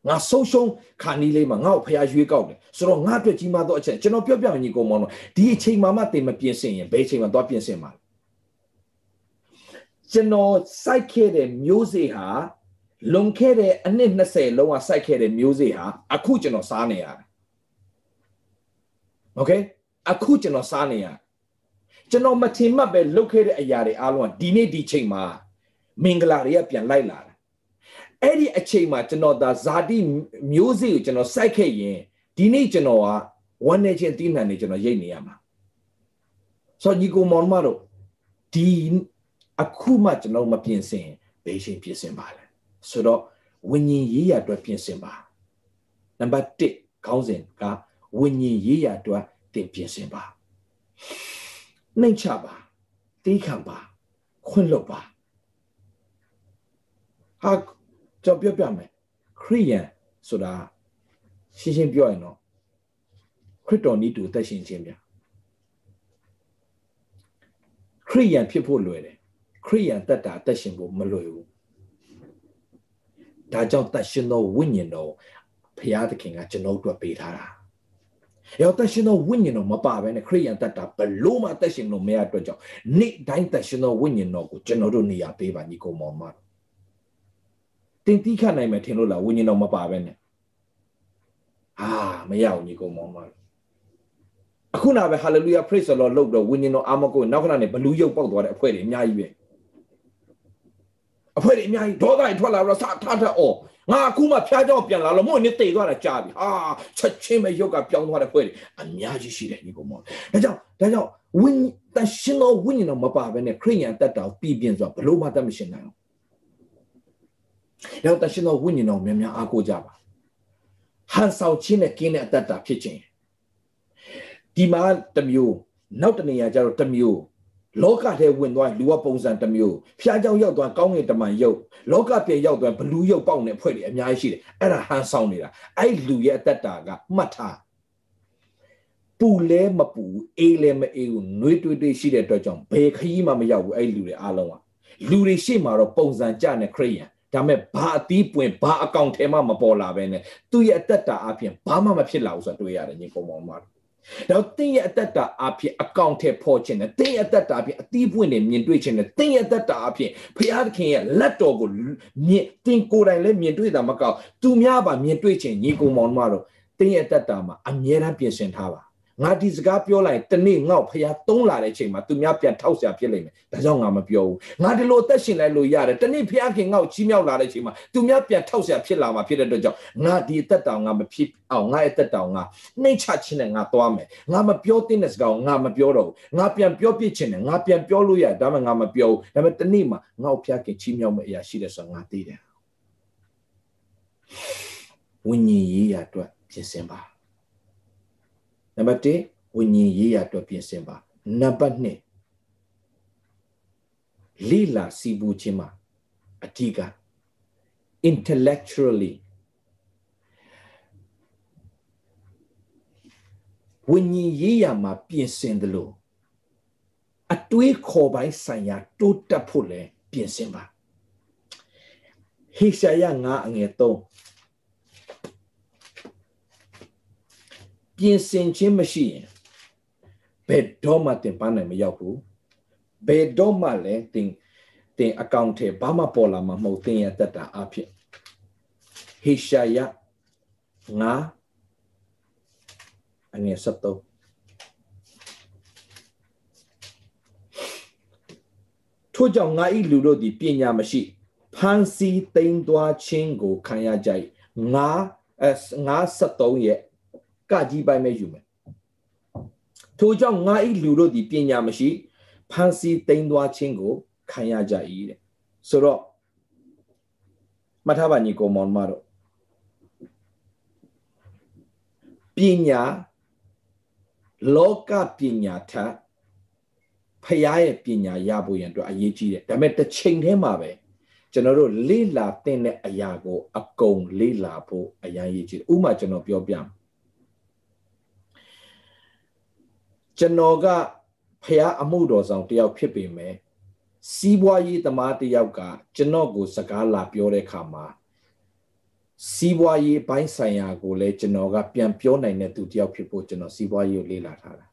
ငါဆုံးရှုံးခါနီးလေးမှာငါ့ကိုဖျားရွေးကောက်တယ်ဆိုတော့ငါ့အတွက်ကြီးမားသောအချက်ကျွန်တော်ပြောပြမယ်ညီကောင်မောင်တို့ဒီအချိန်မှမှတင်မပြင်ဆင်ရင်ဘယ်အချိန်မှသွားပြင်ဆင်မှာလဲကျွန်တော်စိုက်ခဲ့တဲ့မျိုးစေ့ဟာလွန်ခဲ့တဲ့အနှစ်20လုံးကစိုက်ခဲ့တဲ့မျိုးစေ့ဟာအခုကျွန်တော်စားနေရတယ်โอเคအခုကျွန်တော်စားနေရကျွန်တော်မထင်မှတ်ပဲလုပ်ခဲ့တဲ့အရာတွေအားလုံးကဒီနေ့ဒီချိန်မှာမင်္ဂလာတွေကပြန်လိုက်လာတာ အဲ့ဒီအချိန်မှာကျွန်တော်ဒါဇာတိမျိုးစေ့ကိုကျွန်တော်စိုက်ခဲ့ရင်ဒီနေ့ကျွန်တော်ကဝမ်းနေခြင်းတိမှန်နေကျွန်တော်ရိတ်နေရမှာဆိုညီကိုမောင်မတို့ဒီအခုမှကျွန်တော်မပြင်ဆင်ဘယ်ချိန်ပြင်ဆင်ပါလဲဆိုတော့ဝิญဉ်ရေးရအတွက်ပြင်ဆင်ပါနံပါတ်1ခေါင်းစဉ်ကဝิญဉ်ရေးရအတွက်တင်ပြင်ဆင်ပါနှိမ့်ချပါတီးခံပါခွင့်လွတ်ပါဟာ ကျွန်တော်ပြောပြမယ်ခရိယန်ဆိုတာရှင်းရှင်းပြောရင်တော့ခရစ်တော်နည်းတူသက်ရှင်ခြင်းဗျာခရိယန်ဖြစ်ဖို့လွယ်တယ်ခရိယန်တက်တာတက်ရှင်ဖို့မလွယ်ဘူးဒါကြောင့်တက်ရှင်သောဝိညာဉ်တော်ဘုရားသခင်ကကျွန်တော်တို့ပေးထားတာရောတက်ရှင်သောဝိညာဉ်တော်မပါဘဲနဲ့ခရိယန်တက်တာဘလို့မှတက်ရှင်လို့မရအတွက်ကြောင့်နေ့တိုင်းတက်ရှင်သောဝိညာဉ်တော်ကိုကျွန်တော်တို့နေရာပေးပါညီကောင်မောင်မ တင်တီးခတ်နိုင်မယ်ထင်လို့လားဝိညာဉ်တော်မပါပဲနဲ့ဟာမရဘူးညီကောင်မောင်မအခုနာပဲ hallelujah praise the lord လို့တော့ဝိညာဉ်တော်အာမကိုနောက်ခဏနေဘလူးရုပ်ပေါက်သွားတဲ့အဖွဲ့တွေအများကြီးပဲအဖွဲ့တွေအများကြီးဒေါသတွေထွက်လာတော့စထထအော်ငါအခုမှဖျားကြောင်ပြန်လာလို့မို့နေတိတ်သွားတာကြားပြီဟာချက်ချင်းပဲရုပ်ကပြောင်းသွားတဲ့ဖွဲ့တွေအများကြီးရှိတယ်ညီကောင်မောဒါကြောင့်ဒါကြောင့်ဝိတန်ရှင်တော်ဝိညာဉ်တော်မပါဘဲနဲ့ခရိယန်တက်တာပြည်ပြင်းစွာဘလို့မှတတ်မရှင်နိုင်အော ။ရောက်တရှင်သောဝိညာဉ်တော်များများအားကိုးကြပါ။ဟန်ဆောင်ခြင်းနဲ့ကင်းတဲ့အတ္တတာဖြစ်ခြင်း။ဒီမှာတစ်မျိုးနောက်တနေရာကျတော့တစ်မျိုးလောကထဲဝင်သွားလူကပုံစံတစ်မျိုးဖျားเจ้าရောက်သွားကောင်းငင်တမန်ရုပ်လောကပြေရောက်သွားဘလူးရုပ်ပေါက်နေအဖွဲ့တွေအများကြီးရှိတယ်အဲ့ဒါဟန်ဆောင်နေတာအဲ့လူရဲ့အတ္တတာကမှတ်ထားပူလဲမပူအေးလဲမအေးဘူးနှွေးတွေးတွေးရှိတဲ့အတွက်ကြောင့်ဘယ်ခရီးမှမရောက်ဘူးအဲ့လူတွေအားလုံးကလူတွေရှေ့မှာတော့ပုံစံကြတဲ့ခရိယန် ဒါမဲ့ဘာအသီးပွင့်ဘာအကောင့်ထဲမှမပေါ်လာပဲနဲ့သူ့ရဲ့အသက်တာအပြင်ဘာမှမဖြစ်လာဘူးဆိုတာတွေ့ရတယ်ညီကောင်မောင်မတို့တော့တင်းရဲ့အသက်တာအဖြစ်အကောင့်ထဲပေါ်ခြင်းနဲ့တင်းရဲ့အသက်တာအဖြစ်အသီးပွင့်နေမြင်တွေ့ခြင်းနဲ့တင်းရဲ့အသက်တာအဖြစ်ဖျားသခင်ရဲ့လက်တော်ကိုမြင်တင်းကိုယ်တိုင်လည်းမြင်တွေ့တာမကောက်သူများပါမြင်တွေ့ခြင်းညီကောင်မောင်တို့တင်းရဲ့အသက်တာမှာအမြဲတမ်းပြင်ဆင်ထားပါ ငါဒီစကားပြောလိုက်တနေ့ငေါ့ဖျားသုံးလာတဲ့အချိန်မှာသူများပြန်ထောက်ဆရာဖြစ်လိမ့်မယ်ဒါကြောင့်ငါမပြောဘူးငါဒီလိုအသက်ရှင်လိုက်လို့ရတယ်တနေ့ဖျားခင်ငေါ့ချီးမြှောက်လာတဲ့အချိန်မှာသူများပြန်ထောက်ဆရာဖြစ်လာမှာဖြစ်တဲ့အတွက်ကြောင့်ငါဒီအသက်တောင်ငါမဖြစ်အောင်ငါရဲ့အသက်တောင်ငါနှိမ့်ချခြင်းနဲ့ငါသွားမယ်ငါမပြောတဲ့စကားကိုငါမပြောတော့ဘူးငါပြန်ပြောပြခြင်းနဲ့ငါပြန်ပြောလို့ရတယ်ဒါမှငါမပြောဘူးဒါပေမဲ့တနေ့မှာငါ့ဖျားခင်ချီးမြှောက်မယ့်အရာရှိတယ်ဆိုတော့ငါသိတယ်ဝိညာဉ်ရေးရအတွက်ပြင်ဆင်ပါ နံပါတ်1ဝိညာဉ်ရေးရအတွက်ပြင်ဆင်ပါနံပါတ်2လိလာစီပူခြင်းမှာအဓိက intellectually ဝိညာဉ်ရေးရမှာပြင်ဆင်တယ်လို့အတွေးခေါ်ပိုင်းဆိုင်ရာတိုးတက်ဖို့လည်းပြင်ဆင်ပါဟေရှာယငါအငယ်3 ပြင်ဆင်ခြင်းမရှိရင်ဘယ်တော့မှတင်ပန်းနိုင်မရောက်ဘူးဘယ်တော့မှလည်းတင်တင်အကောင့်ထဲဘာမှပေါ်လာမှာမဟုတ်တင်ရတတ်တာအဖြစ်ဟေရှာယငါအငယ်73ထို့ကြောင့်ငါဤလူတို့သည်ပညာမရှိဖန်စီသိမ်းသွားခြင်းကိုခံရကြ၏ငါအဲငါ73ရဲ့ ကကြီးပိုင်းပဲယူမယ်ထို့ကြောင့်ငါဤလူတို့သည်ပညာမရှိဖန်စီသိမ်းသွားခြင်းကိုခံရကြ၏တဲ့ဆိုတော့မှတ်ထားပါညီကောင်မောင်မတို့ပညာလောကပညာထက်ဖရားရဲ့ပညာရဖို့ရန်အတွက်အရေးကြီးတယ်ဒါပေမဲ့တစ်ချိန်တည်းမှာပဲကျွန်တော်တို့လေ့လာသင့်တဲ့အရာကို အကုန်လေ့လာဖို့အရင်ရေးကြည့်ဥမာကျွန်တော်ပြောပြမယ် ကျွန်တော်ကဖះအမှုတော်ဆောင်တယောက်ဖြစ်ပေမဲ့စီးပွားရေးသမားတယောက်ကကျွန်တော်ကိုစကားလာပြောတဲ့အခါမှာစီးပွားရေးဘိုင်းဆိုင်ရာကိုလည်းကျွန်တော်ကပြန်ပြောနိုင်တဲ့သူတယောက်ဖြစ်ဖို့ကျွန်တော်စီးပွားရေးကိုလေ့လာထားတာ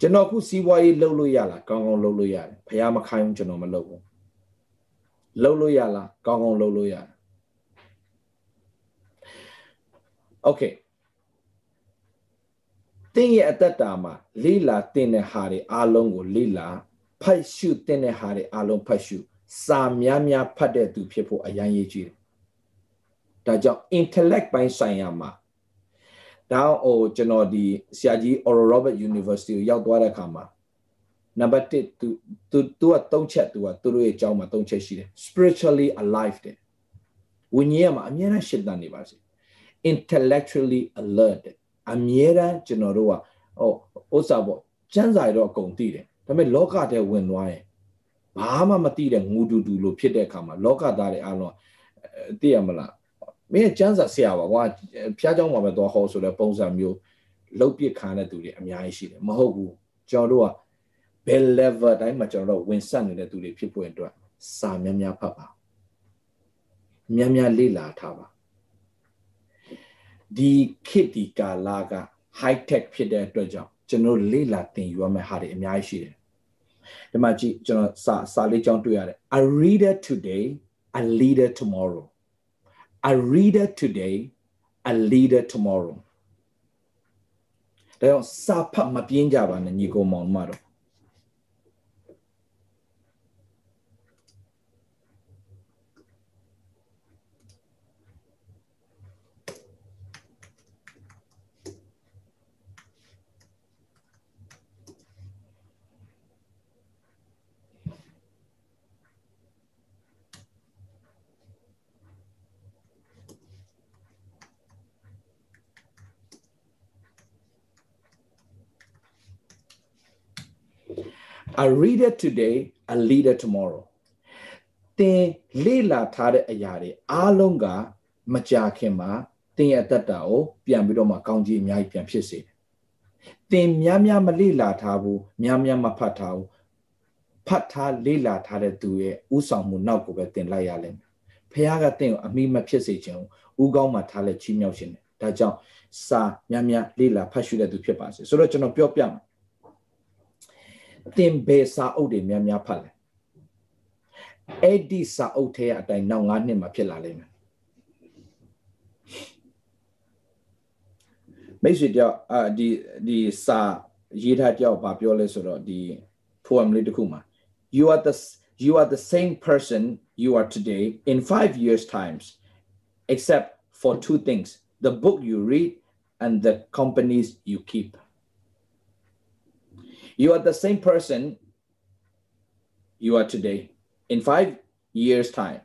ကျွန်တော်ခုစီးပွားရေးလုပ်လို့ရလားကောင်းကောင်းလုပ်လို့ရတယ်ဖះမခိုင်းဘူးကျွန်တော်မလုပ်ဘူးလုပ်လို့ရလားကောင်းကောင်းလုပ်လို့ရတယ်โသင်ရဲ့အတ္တတာမှာလိလာတင်တဲ့ဟာတွေအလုံးကိုလိလာဖတ်ရှုတင်တဲ့ဟာတွေအလုံးဖတ်ရှုစာများများဖတ်တဲ့သူဖြစ်ဖို့အရန်ရည်ကြီးတယ်။ဒါကြောင့် intellect ပိုင်းဆိုင်ရာမှာဒါဟိုကျွန်တော်ဒီဆရာကြီး Oral Robert University ကိုရောက်သွားတဲ့အခါမှာနံပါတ်1 तू तू तू ကသုံးချက် तू ကသူတို့ရဲ့အကြောင်းမှာသုံးချက်ရှိတယ် spiritually alive တဲ့ဝိညာဉ်မှာအမြဲတမ်းရှင်းတတ်နေပါစေ intellectually alert တဲ့ အမြဲတမ်းကျွန်တော်တို့ကဟိုဥစ္စာပေါ့ကျမ်းစာရတော့အကုန်သိတယ်ဒါပေမဲ့လောကထဲဝင်သွားရင်ဘာမှမသိတဲ့ငူတူတူလို့ဖြစ်တဲ့အခါမှာလောကသားတွေအလုံးသိရမလားမင်းကျမ်းစာဆရာပါကွာဖျားเจ้าမှာပဲသွားဟောဆိုတဲ့ပုံစံမျိုးလုတ်ပစ်ခံတဲ့သူတွေအများကြီးရှိတယ်မဟုတ်ဘူးကျွန်တော်တို့က bell level တိုင်းမှာကျွန်တော်တို့ဝင်ဆက်နေတဲ့သူတွေဖြစ်ဖို့အတွက်စာများများဖတ်ပါများများလေ့လာထားပါ ဒီခေတ်ဒီကာလက high tech ဖြစ်တဲ့အတွက်ကြောင့်ကျွန်တော်လေ့လာသင်ယူရမယ့်ဟာတွေအများကြီးရှိတယ်ဒီမှာကြည့်ကျွန်တော်စာစာလေးကြောင်းတွေ့ရတယ် a reader today a leader tomorrow a reader today a leader tomorrow ဒါကြောင့်စာဖတ်မပြင်းကြပါနဲ့ညီကိုမောင်မတို့ a reader today a leader tomorrow တင်လေ့လာထားတဲ့အရာတွေအားလုံးကမကြာခင်မှာတင်ရဲ့အတ္တတာကိုပြန်ပြီးတော့မှကောင်းကြီးအများကြီးပြန်ဖြစ်စေတယ်။တင်များများမလေ့လာထားဘူးများများမဖတ်ထားဘူးဖတ်ထားလေ့လာထားတဲ့သူရဲ့ဥဆောင်မှုနောက်ကိုပဲတင်လိုက်ရလိမ့်မယ်။ဖခင်ကတင့်ကိုအမိမဖြစ်စေခြင်းဥကောင်းမှထားလက်ချီးမြှောက်ခြင်းတယ်။ဒါကြောင့်စာများများလေ့လာဖတ်ရှုတဲ့သူဖြစ်ပါစေ။ဆိုတော့ကျွန်တော်ပြောပြမယ် သင်ဘယ်စာအုပ်တွေများများဖတ်လဲအဲ့ဒီစာအုပ်ထဲအတိုင်းနောက်၅နှစ်မှဖြစ်လာလိမ့်မယ်မိတ်ဆွေတယောက်အာဒီဒီစာရေးထားတယောက်ဗာပြောလဲဆိုတော့ဒီ poem လေးတစ်ခုမှာ you are the you are the same person you are today in 5 years times except for two things the book you read and the companies you keep. You are the same person you are today in five years' time,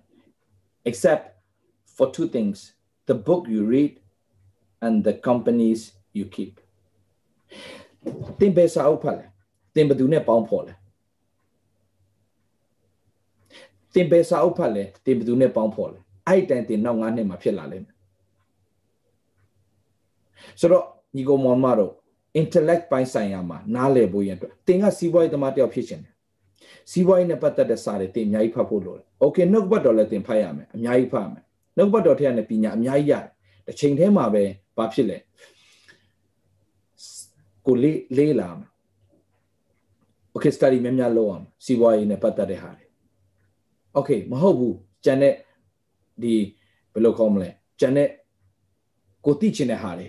except for two things the book you read and the companies you keep. သင်ဘယ်စာအုပ်ဖတ်လဲသင်ဘယ်သူနဲ့ပေါင်းဖော်လဲသင်ဘယ်စာအုပ်ဖတ်လဲသင်ဘယ်သူနဲ့ပေါင်းဖော်လဲအဲ့တိုင်သင်နောက်၅နှစ်မှာဖြစ်လာလိမ့်မယ်ဆိုတော့ညီကောင်မောင်မတို့ intellect ပိုင်းဆိုင်ရာမှာနားလည်ဖို့ရန်အတွက်သင်ကစီးပွားရေးသမားတယောက်ဖြစ်ချင်တယ်စီးပွားရေးနဲ့ပတ်သက်တဲ့စာတွေသင်အများကြီးဖတ်ဖို့လိုတယ် okay နှုတ်ဘတ်တော်လည်းသင်ဖတ်ရမယ်အများကြီးဖတ်ရမယ်နှုတ်ဘတ်တော်ထဲကနေပညာအများကြီးရတယ်တစ်ချိန်တည်းမှာပဲဘာဖြစ်လဲကိုလေးလေးလာမယ် okay study များများလုပ်အောင်စီးပွားရေးနဲ့ပတ်သက်တဲ့ဟာတွေ okay မဟုတ်ဘူးကျန်တဲ့ဒီဘယ်လိုခေါ်မလဲကျန်တဲ့ကိုသိချင်တဲ့ဟာတွေ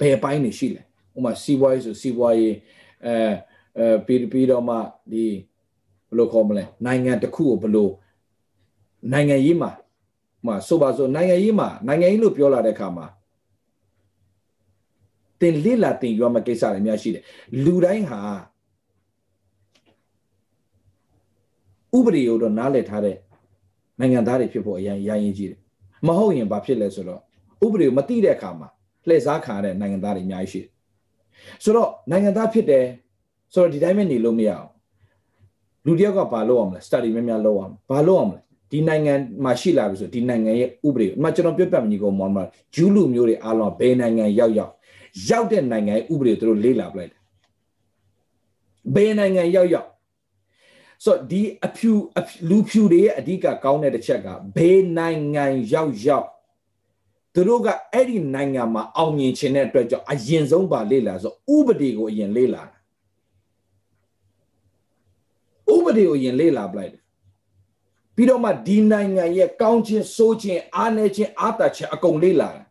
ဘယ်ပိုင်းနေရှိလဲဥမာစီးပွားရေးဆိုစီးပွားရေးအဲအဲပြီးပြီးတော့မှဒီဘယ်လိုခေါ်မလဲနိုင်ငံတစ်ခုကိုဘယ်လိုနိုင်ငံရေးမှာမှာဆိုပါဆိုနိုင်ငံရေးမှာနိုင်ငံရေးလို့ပြောလာတဲ့အခါမှာတင်လိလာတင်ရွာမကိစ္စတွေအများရှိတယ်လူတိုင်းဟာဥပဒေကိုတော့နားလည်ထားတဲ့နိုင်ငံသားတွေဖြစ်ဖို့အရင်ရရင်ကြီးတယ်မဟုတ်ရင်ဘာဖြစ်လဲဆိုတော့ဥပဒေကိုမသိတဲ့အခါမှာ လှည့်စားခံရတဲ့နိုင်ငံသားတွေအများကြီးရှိတယ်ဆိုတော့နိုင်ငံသားဖြစ်တယ်ဆိုတော့ဒီတိုင်းပဲနေလို့မရအောင်လူတယောက်ကဘာလုပ်အောင်လဲ study များများလုပ်အောင်ဘာလုပ်အောင်လဲဒီနိုင်ငံမှာရှိလာပြီဆိုဒီနိုင်ငံရဲ့ဥပဒေအမှကျွန်တော်ပြောပြမကြီးကောင်မောင်မဂျူးလူမျိုးတွေအားလုံးဘယ်နိုင်ငံရောက်ရောက်ရောက်တဲ့နိုင်ငံရဲ့ဥပဒေသူတို့လေ့လာပလိုက်တယ်ဘယ်နိုင်ငံရောက်ရောက်ဆိုတော့ဒီအဖြူလူဖြူတွေရဲ့အဓိကကောင်းတဲ့တစ်ချက်ကဘယ်နိုင်ငံရောက်ရောက် သူတို့ကအဲ့ဒီနိုင်ငံမှာအောင်မြင်ခြင်းတဲ့အတွက်ကြောင့်အရင်ဆုံးပါလေ့လာဆိုဥပဒေကိုအရင်လေ့လာဥပဒေကိုအရင်လေ့လာပလိုက်တယ်ပြီးတော့မှဒီနိုင်ငံရဲ့ကောင်းခြင်းဆိုးခြင်းအားနည်းခြင်းအားတာခြင်းအကုန်လေ့လာတယ်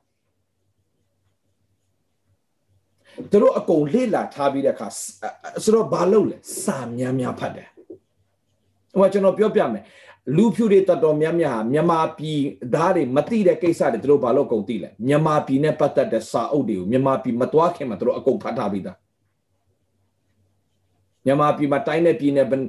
သူတို့အကုန်လေ့လာထားပြီးတဲ့အခါဆိုတော့ဘာလုပ်လဲစာများများဖတ်တယ်ဟိုကျွန်တော်ပြောပြမယ် လူဖြူတွေတတော်များများဟာမြန်မာပြည်သားတွေမသိတဲ့ကိစ္စတွေသူတို့ဘာလို့အကုန်သိလဲမြန်မာပြည်နဲ့ပတ်သက်တဲ့စာအုပ်တွေကိုမြန်မာပြည်မသွားခင်မှာသူတို့အကုန်ဖတ်ထားပြီးသား မြန်မာပြည်မှာတိုင်းနဲ့ပြည်နဲ့ဘယ်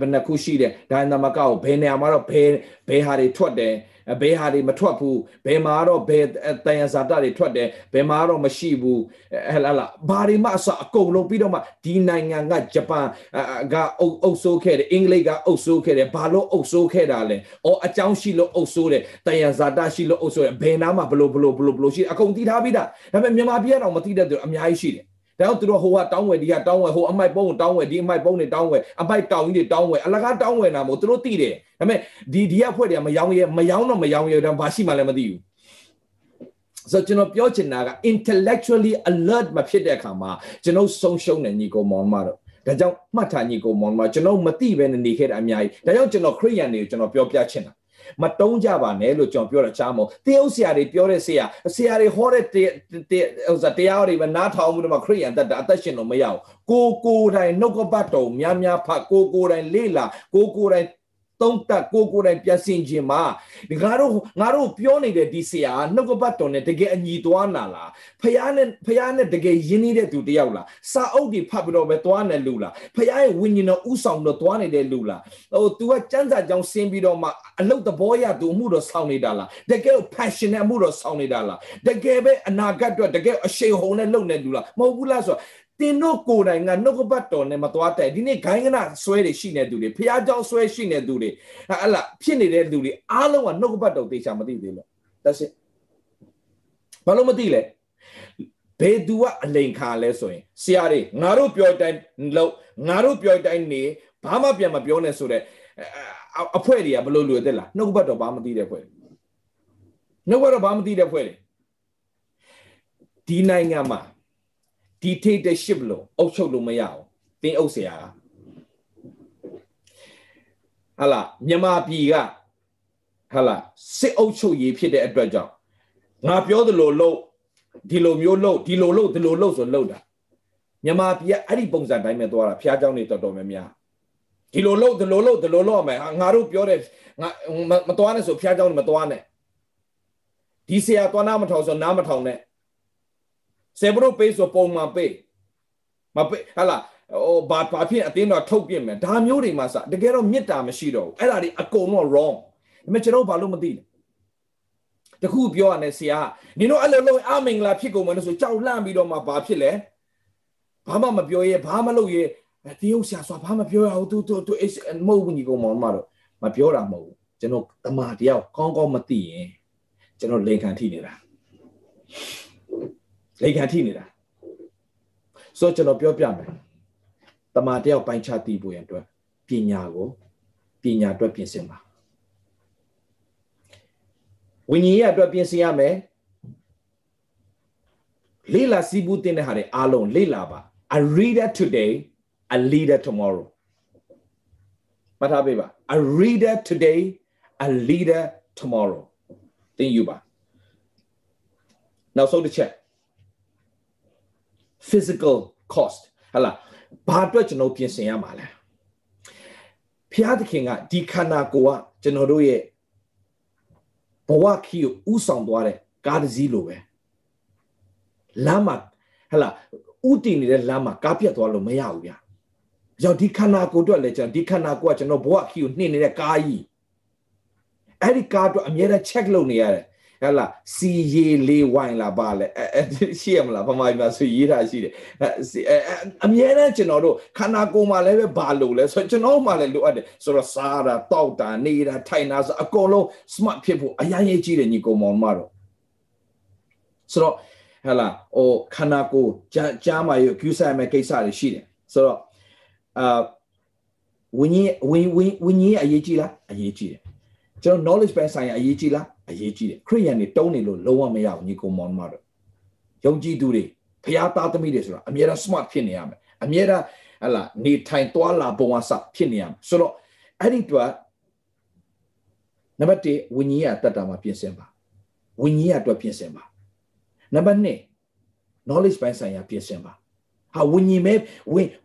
ဘယ်နှခုရှိတယ်ဒါနမကောက်ဘယ်နေရာမှာတော့ဘယ်ဘယ်ဟာတွေထွက်တယ်ဘယ်ဟာတွေမထွက်ဘူးဘယ်မှာတော့ဘယ်တန်ရဇာတာတွေထွက်တယ်ဘယ်မှာတော့မရှိဘူးဟဲ့လားဘာတွေမှအစအကုန်လုံးပြီးတော့မှဒီနိုင်ငံကဂျပန်ကအုပ်အုပ်ဆိုးခဲ့တယ်အင်္ဂလိပ်ကအုပ်ဆိုးခဲ့တယ်ဘာလို့အုပ်ဆိုးခဲ့တာလဲအော်အကြောင်းရှိလို့အုပ်ဆိုးတယ်တန်ရဇာတာရှိလို့အုပ်ဆိုးတယ်ဘယ်နာမှာဘလို့ဘလို့ဘလို့ဘလို့ရှိအကုန်သိထားပြီးသားဒါပေမဲ့မြန်မာပြည်ကတော့မသိတဲ့သူအများကြီးရှိတယ် ဒါကြောင့်သူတို့ဟိုကတောင်းဝယ်ဒီကတောင်းဝယ်ဟိုအမိုက်ပုံးကိုတောင်းဝယ်ဒီအမိုက်ပုံးတွေတောင်းဝယ်အမိုက်တောင်ကြီးတွေတောင်းဝယ်အလကားတောင်းဝယ်တာမို့သူတို့သိတယ်ဒါပေမဲ့ဒီဒီကဖွဲ့တွေကမယောင်းရဲမယောင်းတော့မယောင်းရဲတော့ဘာရှိမှလည်းမသိဘူးဆိုကျွန်တော်ပြောချင်တာက intellectually alert မဖြစ်တဲ့အခါမှာကျွန်တော်ဆုံးရှုံးနေညီကိုမောင်မတော့ဒါကြောင့်မှတ်ထားညီကိုမောင်မကျွန်တော်မသိဘဲနေခဲ့တာအများကြီးဒါကြောင့်ကျွန်တော်ခရိယန်တွေကိုကျွန်တော်ပြောပြချင်တာ မတုံးကြပါနဲ့လို့ကျွန်တော်ပြောတာချားမို့တရုတ်ဆရာတွေပြောတဲ့ဆရာဆရာတွေဟောတဲ့ဥစ္စာတရားတွေပဲနားထောင်မှုတွေမှာခရိယန်တတ်တာအသက်ရှင်လို့မရဘူးကိုကိုယ်တိုင်နှုတ်ကပတ်တော်များများဖတ်ကိုကိုယ်တိုင်လေ့လာကိုကိုယ်တိုင် သုံးသက်ကိုကိုယ်တိုင်ပြန်ဆင်ခြင်းမှာငါတို့ငါတို့ပြောနေတဲ့ဒီဆရာနှုတ်ကပတ်တော်နဲ့တကယ်အညီသွားနာလားဖះနဲ့ဖះနဲ့တကယ်ယဉ်နေတဲ့သူတယောက်လားစာအုပ်တွေဖတ်ပြီးတော့ပဲသွားနေလူလားဖះရဲ့ဝိညာဉ်တော်ဥဆောင်တော့သွားနေတဲ့လူလားဟို तू ကစံစာကြောင်းဆင်းပြီးတော့မှအလုတ်သဘောရသူအမှုတော်ဆောင်နေတာလားတကယ် passion နဲ့အမှုတော်ဆောင်နေတာလားတကယ်ပဲအနာဂတ်အတွက်တကယ်အရှိန်ဟုန်နဲ့လုပ်နေလူလားမဟုတ်ဘူးလားဆိုတော့ သင်တို့ကိုယ်တိုင်ကနှုတ်ကပတ်တော်နဲ့မသွားတဲ့ဒီနေ့ဂိုင်းကနဆွဲတွေရှိနေသူတွေဖျားเจ้าဆွဲရှိနေသူတွေဟလာဖြစ်နေတဲ့လူတွေအားလုံးကနှုတ်ကပတ်တော်သိချာမသိသေးလို့ that's it ဘာလို့မသိလဲဘယ်သူကအလိန်ခါလဲဆိုရင်ဆရာတွေငါတို့ပြောတိုင်းလို့ငါတို့ပြောတိုင်းနေဘာမှပြန်မပြောနဲ့ဆိုတော့အဖွဲ့တွေကဘလို့လူတက်လားနှုတ်ဘတ်တော့ဘာမသိတဲ့ဖွဲ့နှုတ်ဘတ်တော့ဘာမသိတဲ့ဖွဲ့ဒီနိုင်ငံမှာ dictatorship လို့အုပ်ချုပ်လို့မရအောင်တင်းအုပ်ဆရာကဟလာမြန်မာပြည်ကဟလာစစ်အုပ်ချုပ်ရေးဖြစ်တဲ့အတွက်ကြောင့်ငါပြောသလိုလို့ဒီလိုမျိုးလို့ဒီလိုလို့ဒီလိုလို့ဆိုလို့တာမြန်မာပြည်ကအဲ့ဒီပုံစံတိုင်းပဲသွားတာဖျားเจ้าနေတော်တော်များများဒီလိုလို့ဒီလိုလို့ဒီလိုလို့ရမယ်ငါတို့ပြောတဲ့ငါမသွားနဲ့ဆိုဖျားเจ้าနေမသွားနဲ့ဒီဆရာသွားနာမထောင်ဆိုနားမထောင်နဲ့ ဆေဘရိုပေးဆိုပုံမှန်ပေးမပေးဟာလားဟိုဘာဘာဖြစ်အတင်းတော့ထုတ်ပြမယ်ဒါမျိုးတွေမှာစတကယ်တော့မေတ္တာမရှိတော့ဘူးအဲ့ဒါတွေအကုန်လုံး wrong ဒါပေမဲ့ကျွန်တော်ဘာလို့မသိလဲတခုပြောရနဲ့ဆရာနင်တို့အဲ့လိုလုံးအမင်္ဂလာဖြစ်ကုန်မယ်လို့ဆိုကြောက်လန့်ပြီးတော့မှဘာဖြစ်လဲဘာမှမပြောရဲဘာမှလုပ်ရဲတရုတ်ဆရာဆိုဘာမှပြောရအောင်သူသူသူမဟုတ်ဘူးညီကောင်မောင်မတော့မပြောတာမဟုတ်ဘူးကျွန်တော်တမာတယောက်ကောင်းကောင်းမသိရင်ကျွန်တော်လိန်ခံထိနေတာ လိန်ခံထိနေတာဆိုတော့ကျွန်တော်ပြောပြမယ်တမာတယောက်ပိုင်းခြားသိဖို့ရန်အတွက်ပညာကိုပညာအတွက်ပြင်ဆင်ပါဝိညာဉ်ရေးအတွက်ပြင်ဆင်ရမယ်လေ့လာစီးပူးတင်တဲ့ဟာတွေအားလုံးလေ့လာပါ a reader today a leader tomorrow မှတ်ထားပေးပါ a reader today a leader tomorrow သင်ယူပါနောက်ဆုံးတစ်ချက် physical cost ဟလာဘာအတွက်ကျွန်တော်ပြင်ဆင်ရမှာလဲဖျားသခင်ကဒီခန္ဓာကိုယ်ကကျွန်တော်တို့ရဲ့ဘဝခီကိုဥဆောင်သွားတဲ့ကားတစ်စီးလိုပဲလမ်းမှာဟလာဥတည်နေတဲ့လမ်းမှာကားပြတ်သွားလို့မရဘူးဗျ။ကြောင့်ဒီခန္ဓာကိုယ်အတွက်လည်းကျွန်တော်ဒီခန္ဓာကိုယ်ကကျွန်တော်ဘဝခီကိုနှိမ့်နေတဲ့ကားကြီးအဲ့ဒီကားအတွက်အများနဲ့ check လုပ်နေရတယ် ဟဲ့လားစီရေလေးဝိုင်လာပါလေအဲရှိရမလားဗမာပြည်မှာဆိုရေးတာရှိတယ်အဲအမြဲတမ်းကျွန်တော်တို့ခန္ဓာကိုယ်မှာလည်းပဲဘာလို့လဲဆိုတော့ကျွန်တော်မှလည်းလိုအပ်တယ်ဆိုတော့စားတာတောက်တာနေတာထိုင်တာဆိုအကုန်လုံး smart ဖြစ်ဖို့အရင်ရေးကြည့်တယ်ညီကောင်မောင်မတော့ဆိုတော့ဟဲ့လားဟိုခန္ဓာကိုယ်ကြားကြားမှာယူယူဆိုင်မဲ့ကိစ္စတွေရှိတယ်ဆိုတော့အာဝင်းကြီးဝင်းဝင်းဝင်းကြီးအရေးကြီးလားအရေးကြီးတယ် ကျွန်တော် knowledge ပိုင်းဆိုင်ရာအရေးကြီးလားအရေးကြီးတယ်ခရိယန်တွေတုံးနေလို့လုံးဝမရဘူးညီကောင်မောင်မတို့ယုံကြည်သူတွေဖျားသားသမီးတွေဆိုတာအမြဲတမ်း smart ဖြစ်နေရမယ်အမြဲတမ်းဟလာနေထိုင်သွားလာပုံအစဖြစ်နေရမယ်ဆိုတော့အဲ့ဒီတော့နံပါတ်1ဝိညာဉ်ရတတ်တာမှာပြင်ဆင်ပါဝိညာဉ်ရအတွက်ပြင်ဆင်ပါနံပါတ်2 knowledge ပိုင်းဆိုင်ရာပြင်ဆင်ပါဟာဝိညာဉ်ပဲ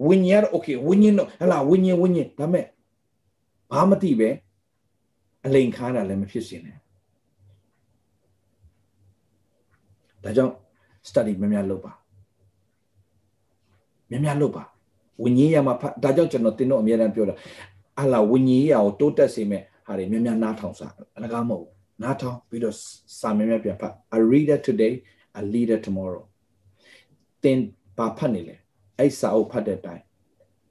ဝိညာဉ်ရ okay ဝိညာဉ်တော့ဟလာဝိညာဉ်ဝိညာဉ်ဒါမဲ့ဘာမသိပဲ အလိန်ခါတာလည်းမဖြစ်စေနဲ့ဒါကြောင့် study များများလုပ်ပါများများလုပ်ပါဝิญဉ်ရမှာဒါကြောင့်ကျွန်တော်တင်းတော့အများအားပြောတာအလားဝิญဉ်ရကိုတိုးတက်စေမဲ့ဟာတွေများများနားထောင်စားအလကားမဟုတ်နားထောင်ပြီးတော့စာများများပြန်ဖတ် a reader today a leader tomorrow တင်ဘာဖတ်နေလဲအဲ့စာအုပ်ဖတ်တဲ့အတိုင်း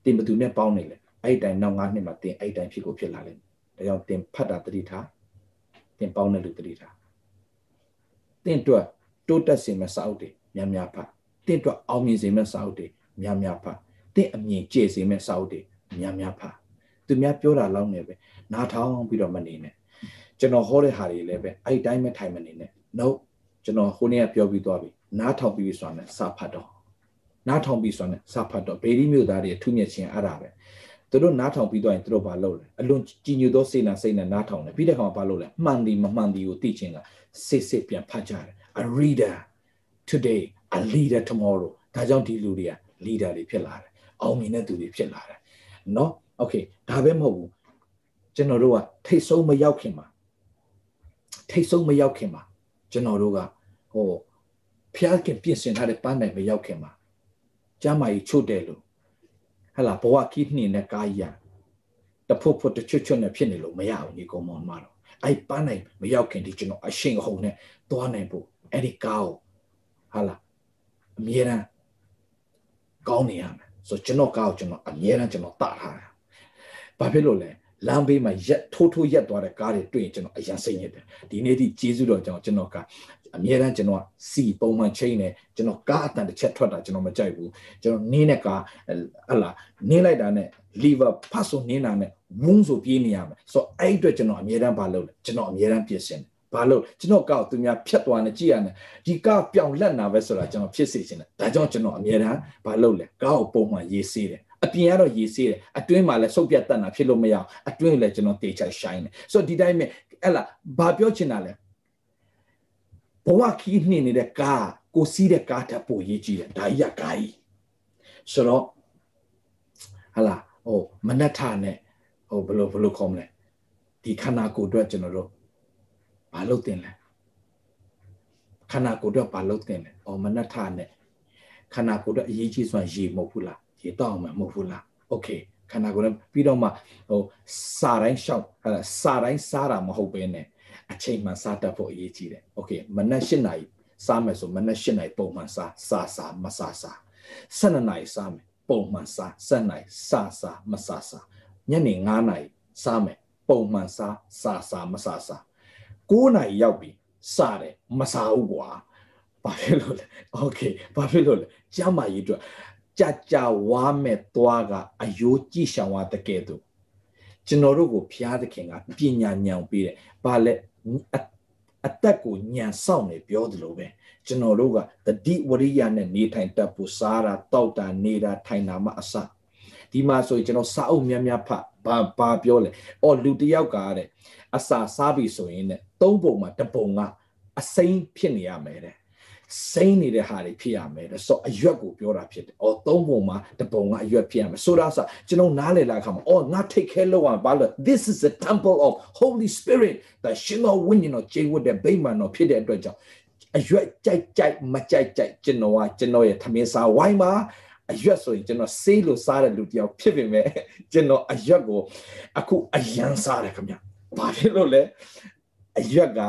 တင်ဘသူနဲ့ပေါင်းနေလဲအဲ့တိုင်းနောက်9နှစ်မှာတင်အဲ့တိုင်းဖြစ်ကိုဖြစ်လာလိမ့်မယ် ဒါကြောင့်တင်ဖတ်တာတတိထားတင်ပေါင်းတဲ့လူတတိထားတင်အတွက်တိုးတက်စေမယ့်စာအုပ်တွေများများဖတ်တင့်အတွက်အောင်မြင်စေမယ့်စာအုပ်တွေများများဖတ်တင့်အမြင်ကျစေမယ့်စာအုပ်တွေများများဖတ်သူများပြောတာလောက်နေပဲနားထောင်ပြီးတော့မနေနဲ့ကျွန်တော်ဟောတဲ့ဟာတွေလည်းပဲအဲ့တိုင်းပဲထိုင်မနေနဲ့ no ကျွန်တော်ဟိုနေ့ကပြောပြီးသွားပြီနားထောင်ပြီးဆိုတာနဲ့စာဖတ်တော့နားထောင်ပြီးဆိုတာနဲ့စာဖတ်တော့ဘေဒီမျိုးသားတွေထူးမြတ်ခြင်းအဲ့ဒါပဲ သူတို့နားထောင်ပြီးသွားရင်သူတို့ဘာလုပ်လဲအလွန်ကြည်ညိုသောစေနာစိတ်နဲ့နားထောင်တယ်ပြီးတဲ့အခါမှာဘာလုပ်လဲမှန်သည်မမှန်သည်ကိုသိခြင်းကစစ်စစ်ပြန်ဖတ်ကြတယ် a reader today a leader tomorrow ဒါကြောင့်ဒီလူတွေက leader တွေဖြစ်လာတယ်အောင်မြင်တဲ့သူတွေဖြစ်လာတယ်เนาะ okay ဒါပဲမဟုတ်ဘူးကျွန်တော်တို့ကထိတ်ဆုံးမရောက်ခင်မှာထိတ်ဆုံးမရောက်ခင်မှာကျွန်တော်တို့ကဟိုဖျားခင်ပြင်ဆင်ထားတဲ့ပန်းတိုင်မရောက်ခင်မှာကျမ်းမာကြီးချို့တယ်လို့ ဟလာဘဝကိနှင်းနဲ့ကာယတဖို့ဖို့တချွတ်ချွတ်နဲ့ဖြစ်နေလို့မရဘူးဒီကောင်မောင်မတော့အဲ့ပန်းနိုင်မရောက်ခင်ဒီကျွန်တော်အရှင်ဟုန်နဲ့သွားနိုင်ဖို့အဲ့ဒီကားကိုဟာလာအမြဲတမ်းကောင်းနေရမယ်ဆိုကျွန်တော်ကားကိုကျွန်တော်အမြဲတမ်းကျွန်တော်တထားတာဘာဖြစ်လို့လဲလမ်းဘေးမှာရက်ထိုးထိုးရက်သွားတဲ့ကားတွေတွေ့ရင်ကျွန်တော်အရင်စိတ်ညစ်တယ်ဒီနေ့ဒီကျေးဇူးတော်ကြောင့်ကျွန်တော်က အမြဲတမ်းကျွန်တော်ကစီပုံမှန်ချိန်နေကျွန်တော်ကားအတန်တစ်ချက်ထွက်တာကျွန်တော်မကြိုက်ဘူးကျွန်တော်နင်းတဲ့ကားဟလာနင်းလိုက်တာနဲ့ liver ဖတ်ဆိုနင်းတာနဲ့ဝုန်းဆိုပြေးနေရမယ်ဆိုတော့အဲ့အတွက်ကျွန်တော်အမြဲတမ်းဘာလုပ်လဲကျွန်တော်အမြဲတမ်းပြင်ဆင်တယ်ဘာလို့ကျွန်တော်ကောက်သူများဖြတ်သွားနေကြည့်ရနေဒီကားပြောင်းလက်နာပဲဆိုတာကျွန်တော်ဖြစ်စေချင်တယ်ဒါကြောင့်ကျွန်တော်အမြဲတမ်းဘာလုပ်လဲကားကိုပုံမှန်ရေးစေးတယ်အပြင်ကတော့ရေးစေးတယ်အတွင်းမှာလည်းဆုပ်ပြတ်တတ်တာဖြစ်လို့မရအောင်အတွင်းလည်းကျွန်တော်တေချာရှိုင်းတယ်ဆိုတော့ဒီတိုင်းပဲအဲ့လားဘာပြောချင်တာလဲ ဘဝခီးနှင်နေတဲ့ကားကိုစီးတဲ့ကားတက်ဖို့ရေးကြည့်တယ်ဒါကြီးကကားကြီးဆိုတော့ဟလာဟိုမနတ်ထနဲ့ဟိုဘယ်လိုဘယ်လိုခေါ်မလဲဒီခန္ဓာကိုယ်အတွက်ကျွန်တော်တို့မလုပ်တင်လဲခန္ဓာကိုယ်အတွက်မလုပ်တင်လဲအော်မနတ်ထနဲ့ခန္ဓာကိုယ်အတွက်အရေးကြီးဆိုတာရေမဟုတ်ဘူးလားရေတောက်အောင်မဟုတ်ဘူးလားโอเคခန္ဓာကိုယ်နဲ့ပြီးတော့မှဟိုစာတိုင်းရှောက်စာတိုင်းစားတာမဟုတ်ဘဲနဲ့ အချိန်မှစတတ်ဖို့အရေးကြီးတယ်။ Okay မနက်၈နာရီစမယ်ဆိုမနက်၈နာရီပုံမှန်စားစားစားမစားစား7နာရီစမယ်ပုံမှန်စား7နာရီစားစားမစားစားညနေ9နာရီစမယ်ပုံမှန်စားစားစားမစားစား9နာရီရောက်ပြီစတယ်မစားဘူးကွာဘာဖြစ်လို့လဲ Okay ဘာဖြစ်လို့လဲကျမကြီးတို့ကြကြဝါမဲ့သွားကအယိုးကြည့်ရှောင်ဝါတကယ်သူကျွန်တော်တို့ကိုဘုရားသခင်ကပညာဉာဏ်ပေးတယ်။ဘာလဲ အသက်ကိုညံဆောင်နေပြောသလိုပဲကျွန်တော်တို့ကတတိဝရိယနဲ့နေထိုင်တတ်ဖို့စားတာတောက်တာနေတာထိုင်တာမှအစဒီမှာဆိုရင်ကျွန်တော်စာအုပ်များများဖတ်ဘာဘာပြောလဲအော်လူတယောက်ကတဲ့အစာစားပြီဆိုရင်ねသုံးပုံမှာတစ်ပုံကအစိမ်းဖြစ်နေရမယ်တဲ့ စိမ့်နေတဲ့ဟာတွေဖြစ်ရမယ်တဲ့ဆိုအရွက်ကိုပြောတာဖြစ်တယ်။အော်သုံးပုံမှာတပုံကအရွက်ဖြစ်ရမယ်။ဆိုတာဆိုကျွန်တော်နားလည်လာခါမှာအော်ငါ take care လုပ်အောင်ဘာလို့ this is the temple of holy spirit ဒါရှင်တော်ဝိညာဉ်တော်ခြေဝတ်တဲ့ဗိမာန်တော်ဖြစ်တဲ့အတွက်ကြောင့်အရွက်ကြိုက်ကြိုက်မကြိုက်ကြိုက်ကျွန်တော်ကကျွန်တော်ရဲ့သမင်းစားဝိုင်းမှာအရွက်ဆိုရင်ကျွန်တော်ဆေးလို့စားတဲ့လူတယောက်ဖြစ်ပေမဲ့ကျွန်တော်အရွက်ကိုအခုအယံစားတယ်ခင်ဗျ။ဘာဖြစ်လို့လဲအရွက်က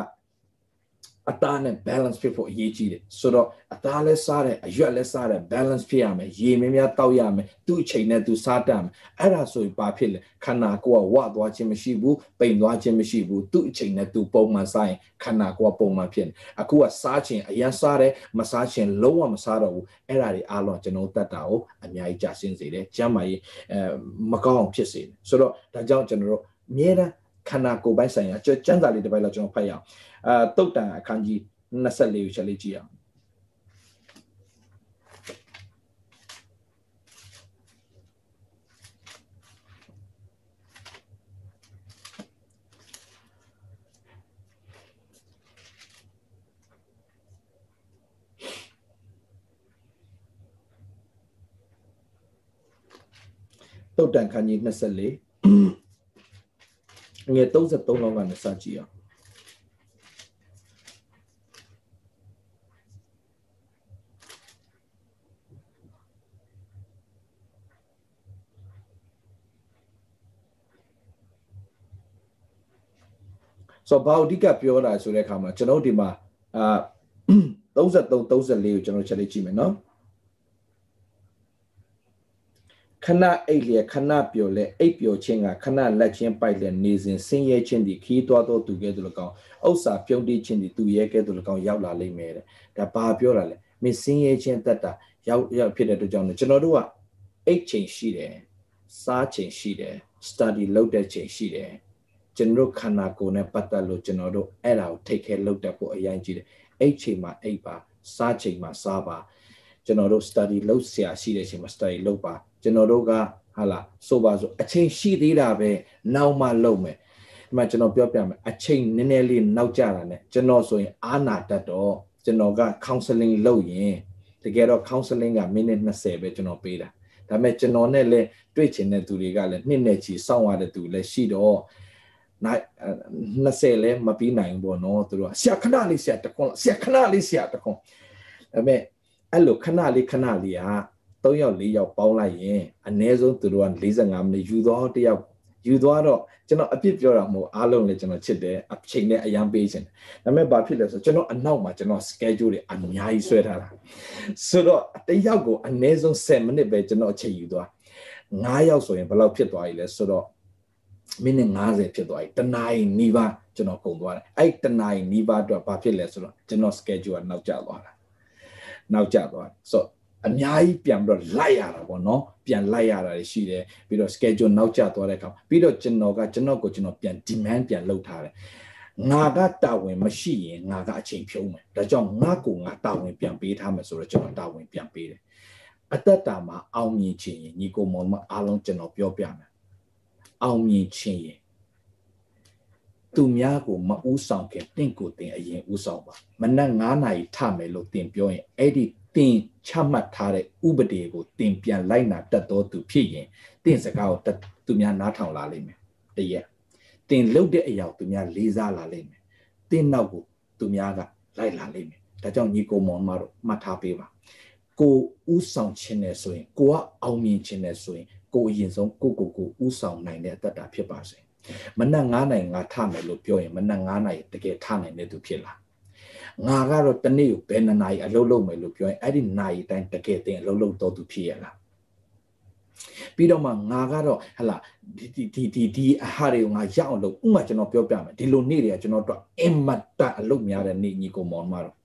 အသားနဲ့ balance ဖြစ်ဖို့အရေးကြီးတယ်ဆိုတော့အသားလည်းစားတယ်အရွက်လည်းစားတယ် balance ဖြစ်ရမယ်ရေများများတောက်ရမယ်သူ့အချိန်နဲ့သူစားတတ်မယ်အဲ့ဒါဆိုရင်ဘာဖြစ်လဲခန္ဓာကိုယ်ကဝသွားခြင်းမရှိဘူးပိန်သွားခြင်းမရှိဘူးသူ့အချိန်နဲ့သူပုံမှန်စားရင်ခန္ဓာကိုယ်ကပုံမှန်ဖြစ်နေအခုကစားခြင်းအရင်စားတယ်မစားခြင်းလုံးဝမစားတော့ဘူးအဲ့ဒါတွေအားလုံးကျွန်တော်တတ်တာကိုအများကြီးကြာရှင်းစေတယ်ကျမ်းမာရေးအဲမကောင်းအောင်ဖြစ်စေတယ်ဆိုတော့ဒါကြောင့်ကျွန်တော်တို့အမြဲတမ်း ခန္ဓာကိုယ်ပိုင်းဆိုင်ရာကျမ်းစာလေးတစ်ပိုက်လောက်ကျွန်တော်ဖတ်ရအောင်အာတုတ်တန်အခန်းကြီး24ကိုချက်လေးကြည့်အောင်တုတ်တန်ခန်းကြီး24 ငွေ33လောက်ကနေစကြည့်အောင်ဆိုတော့ဘာအဓိကပြောတာဆိုတဲ့အခါမှာကျွန်တော်ဒီမှာအာ33 34ကိုကျွန်တော်ချက်လေးကြည့်မယ်နော် ခဏအိတ်လျက်ခဏပျော်လဲအိတ်ပျော်ခြင်းကခဏလက်ချင်းပိုက်လဲနေစဉ်ဆင်းရဲခြင်းသည်ခီးသွားသောသူကဲ့သို့၎င်းဥစ္စာပြုံးတိခြင်းသည်သူရဲကဲ့သို့၎င်းရောက်လာလိမ့်မယ်တဲ့ဒါဘာပြောတာလဲမင်းဆင်းရဲခြင်းတက်တာရောက်ရောက်ဖြစ်တဲ့အတွက်ကြောင့်ကျွန်တော်တို့ကအိတ်ချိန်ရှိတယ်စားချိန်ရှိတယ် study လုပ်တဲ့ချိန်ရှိတယ်ကျွန်တော်တို့ခန္ဓာကိုယ်နဲ့ပတ်သက်လို့ကျွန်တော်တို့အဲ့ဒါကို take care လုပ်တတ်ဖို့အရင်ကြီးတယ်အဲ့ချိန်မှာအိပ်ပါစားချိန်မှာစားပါကျွန်တော်တို့ study လုပ်ဆရာရှိတဲ့ချိန်မှာ study လုပ်ပါ ကျွန်တော်တို့ကဟာလာဆိုပါဆိုအချိန်ရှိသေးတာပဲနောက်မှလုပ်မယ်ဒီမှာကျွန်တော်ပြောပြမယ်အချိန်နည်းနည်းလေးနောက်ကျတာ ਨੇ ကျွန်တော်ဆိုရင်အာနာတတ်တော့ကျွန်တော်က counseling လုပ်ရင်တကယ်တော့ counseling ကမိနစ်20ပဲကျွန်တော်ပေးတာဒါပေမဲ့ကျွန်တော်နဲ့လည်းတွေ့ချင်တဲ့သူတွေကလည်းနှစ်နဲ့ချီစောင့်ရတဲ့သူလည်းရှိတော့နိုင်20လည်းမပြီးနိုင်ဘူးပေါ့နော်သူတို့ကဆရာခဏလေးဆရာတခွန်းဆရာခဏလေးဆရာတခွန်းဒါပေမဲ့အဲ့လိုခဏလေးခဏလေးက 3ယောက်4ယောက်ပေါင်းလိုက်ရင်အနည်းဆုံးသူတို့က45မိနစ်ယူတော့တယောက်ယူသွားတော့ကျွန်တော်အပြစ်ပြောတာမဟုတ်အားလုံးလည်းကျွန်တော်ချစ်တယ်အချိန်နဲ့အရန်ပေးခြင်းဒါပေမဲ့ဘာဖြစ်လဲဆိုကျွန်တော်အနောက်မှာကျွန်တော် schedule တွေအများကြီးဆွဲထားတာဆိုတော့တယောက်ကိုအနည်းဆုံး7မိနစ်ပဲကျွန်တော်အချိန်ယူသွား9ယောက်ဆိုရင်ဘယ်လောက်ဖြစ်သွားပြီလဲဆိုတော့မိနစ်90ဖြစ်သွားပြီတနာရီနီးပါးကျွန်တော်ကုန်သွားတယ်အဲ့တနာရီနီးပါးအတွက်ဘာဖြစ်လဲဆိုတော့ကျွန်တော် schedule ကနောက်ကျသွားတာနောက်ကျသွားဆိုတော့ အများကြီးပြန်ပြီးတော့လိုက်ရတာပေါ့နော်ပြန်လိုက်ရတာရှိတယ်ပြီးတော့ schedule နောက်ကျသွားတဲ့အခါပြီးတော့ကျွန်တော်ကကျွန်တော်ကိုကျွန်တော်ပြန် demand ပြန်လုပ်ထားတယ်ငါကတာဝန်မရှိရင်ငါကအချိန်ဖြုံးမယ်ဒါကြောင့်ငါကိုငါတာဝန်ပြန်ပေးထားမယ်ဆိုတော့ကျွန်တော်တာဝန်ပြန်ပေးတယ်အသက်တာမှာအောင်မြင်ခြင်းရင်ညီကိုမောင်မအားလုံးကျွန်တော်ပြောပြမယ်အောင်မြင်ခြင်းရင်သူများကိုမဥဆောင်ခင်တင့်ကိုတင်အရင်ဥဆောင်ပါမနက်9နာရီထမယ်လို့တင်ပြောရင်အဲ့ဒီ တင်ချမှတ်ထားတဲ့ဥပဒေကိုတင်ပြန်လိုက်နာတတ်တော်သူဖြစ်ရင်တင်စကားကိုသူများနားထောင်လာလိမ့်မယ်တရက်တင်လှုပ်တဲ့အရာသူများလေးစားလာလိမ့်မယ်တင်နောက်ကိုသူများကလိုက်လာလိမ့်မယ်ဒါကြောင့်ညီကိုမောင်မတို့မှတ်ထားပေးပါကိုဥဆောင်ခြင်းနဲ့ဆိုရင်ကိုကအောင်မြင်ခြင်းနဲ့ဆိုရင်ကိုအရင်ဆုံးကိုကိုကိုဥဆောင်နိုင်တဲ့အတ္တဖြစ်ပါစေမနက်9နိုင်ငါထမယ်လို့ပြောရင်မနက်9နိုင်တကယ်ထနိုင်တဲ့သူဖြစ်လား ငါကတော့တနေ့ကိုဘယ်နှစ်နာရီအလုပ်လုပ်မယ်လို့ပြောရင်အဲ့ဒီနာရီတိုင်းတကယ်တင်အလုပ်လုပ်တော့သူဖြစ်ရလားပြီးတော့မှငါကတော့ဟလာဒီဒီဒီဒီအဟာတွေကိုငါရအောင်လုပ်ဥမာကျွန်တော်ပြောပြမယ်ဒီလိုနေ့တွေကကျွန်တော်တို့အင်မတအလုပ်များတဲ့နေ့ညီကိုမောင်မတော့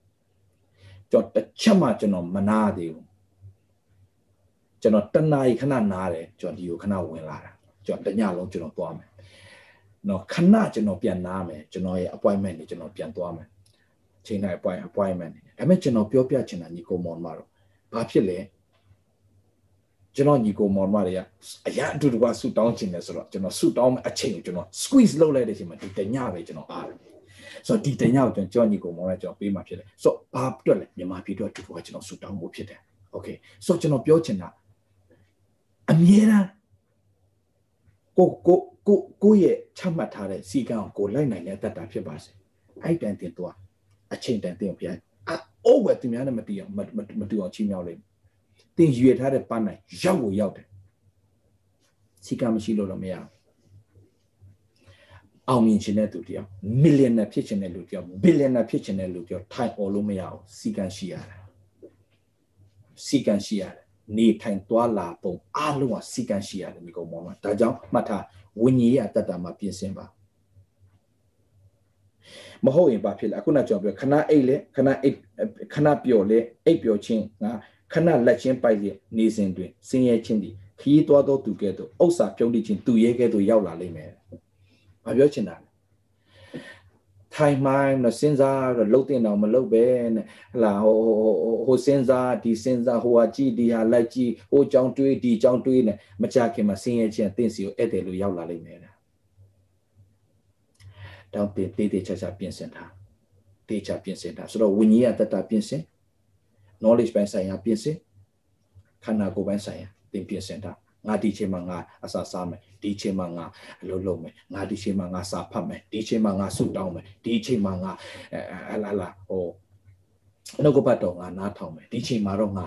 ကျွန်တော်တစ်ချက်မှကျွန်တော်မနာသေးဘူးကျွန်တော်တနာရီခဏနားတယ်ကျွန်တော်ဒီကိုခဏဝင်လာတာကျွန်တော်တညလုံးကျွန်တော်သွားမယ်နော်ခဏကျွန်တော်ပြန်နားမယ်ကျွန်တော်ရဲ့ appointment တွေကျွန်တော်ပြန်သွားမယ် ချိန်တိုင်း appointment appointment နေဒါပေမဲ့ကျွန်တော်ပြောပြချင်တာညီကိုမောင်မတော့ဘာဖြစ်လဲကျွန်တော်ညီကိုမောင်မတွေကအရာအတူတူကဆူတောင်းချင်တယ်ဆိုတော့ကျွန်တော်ဆူတောင်းအချိန်ကိုကျွန်တော် squeeze လုပ်လိုက်တဲ့အချိန်မှာဒီတညပဲကျွန်တော်အားတယ်ဆိုတော့ဒီတညကိုကျွန်တော်ညီကိုမောင်မကျွန်တော်ပေးမှဖြစ်တယ်ဆိုတော့ဘာအတွက်လဲမြန်မာပြည်အတွက်အတူတူကကျွန်တော်ဆူတောင်းဖို့ဖြစ်တယ်โอเคဆိုတော့ကျွန်တော်ပြောချင်တာအမြဲတမ်းကိုကိုကိုကိုရဲ့ချမှတ်ထားတဲ့စီကံကိုကိုလိုက်နိုင်တဲ့တတ်တာဖြစ်ပါစေအဲ့တန်တင်သွား အချိန်တန်တင်ဘုရားအိုးဝယ်သူများနဲ့မတီးအောင်မတူအောင်ချီးမြှောက်လိုက်တင်ရွေထားတဲ့ပန်းနိုင်ရောက်ကိုရောက်တယ်စီကမရှိလို့တော့မရဘူးအောင်မြင်ခြင်းတဲ့သူတယောက်မီလီယံနာဖြစ်ခြင်းတဲ့လူတယောက်ဘီလီယံနာဖြစ်ခြင်းတဲ့လူတယောက်ထိုင်អော်လို့မရဘူးစီကံရှိရတယ်စီကံရှိရတယ်နေထိုင်သွားလာပုံအားလုံးကစီကံရှိရတယ်ဒီကောင်မောင်မှာဒါကြောင့်မှတ်ထားဝိညာဉ်ရဲ့အတ္တမှာပြင်ဆင်ပါ မဟုတ်ရင်ဘာဖြစ်လဲအခုနကျွန်တော်ပြောခဏအိတ်လေခဏအိတ်ခဏပျော်လေအိတ်ပျော်ခြင်းငါခဏလက်ချင်းပိုက်လေနေစဉ်တွင်ဆင်းရဲခြင်းသည်ခီးသွားသောသူကဲ့သို့ဥစ္စာပြုံးတိခြင်းသူရဲကဲ့သို့ရောက်လာလိမ့်မယ်။ဘာပြောချင်တာလဲ။ထိုင်မှန်းတော့စဉ်းစားတော့လှုပ်တင်တော့မလှုပ်ပဲနဲ့ဟလာဟိုဟိုစဉ်းစားဒီစဉ်းစားဟိုဟာကြည့်ဒီဟာလိုက်ကြည့်ဟိုကြောင်တွေးဒီကြောင်တွေးနဲ့မကြခင်မှာဆင်းရဲခြင်းအသင့်စီကိုဧည့်သည်လို့ရောက်လာလိမ့်မယ်။ တောင်းတေးတေးတေးချာချာပြင်ဆင်ထားတေးချာပြင်ဆင်ထားဆိုတော့ဝိညာဉ်ကတတပြင်ဆင် knowledge ပိုင်းဆိုင်ရာပြင်ဆင်ခန္ဓာကိုယ်ပိုင်းဆိုင်ရာသင်ပြင်ဆင်တာငါဒီချိန်မှာငါအစာစားမယ်ဒီချိန်မှာငါအလုပ်လုပ်မယ်ငါဒီချိန်မှာငါစာဖတ်မယ်ဒီချိန်မှာငါဆုတောင်းမယ်ဒီချိန်မှာငါအလာလာဟိုနှုတ်ကပတ်တော်ငါနားထောင်မယ်ဒီချိန်မှာတော့ငါ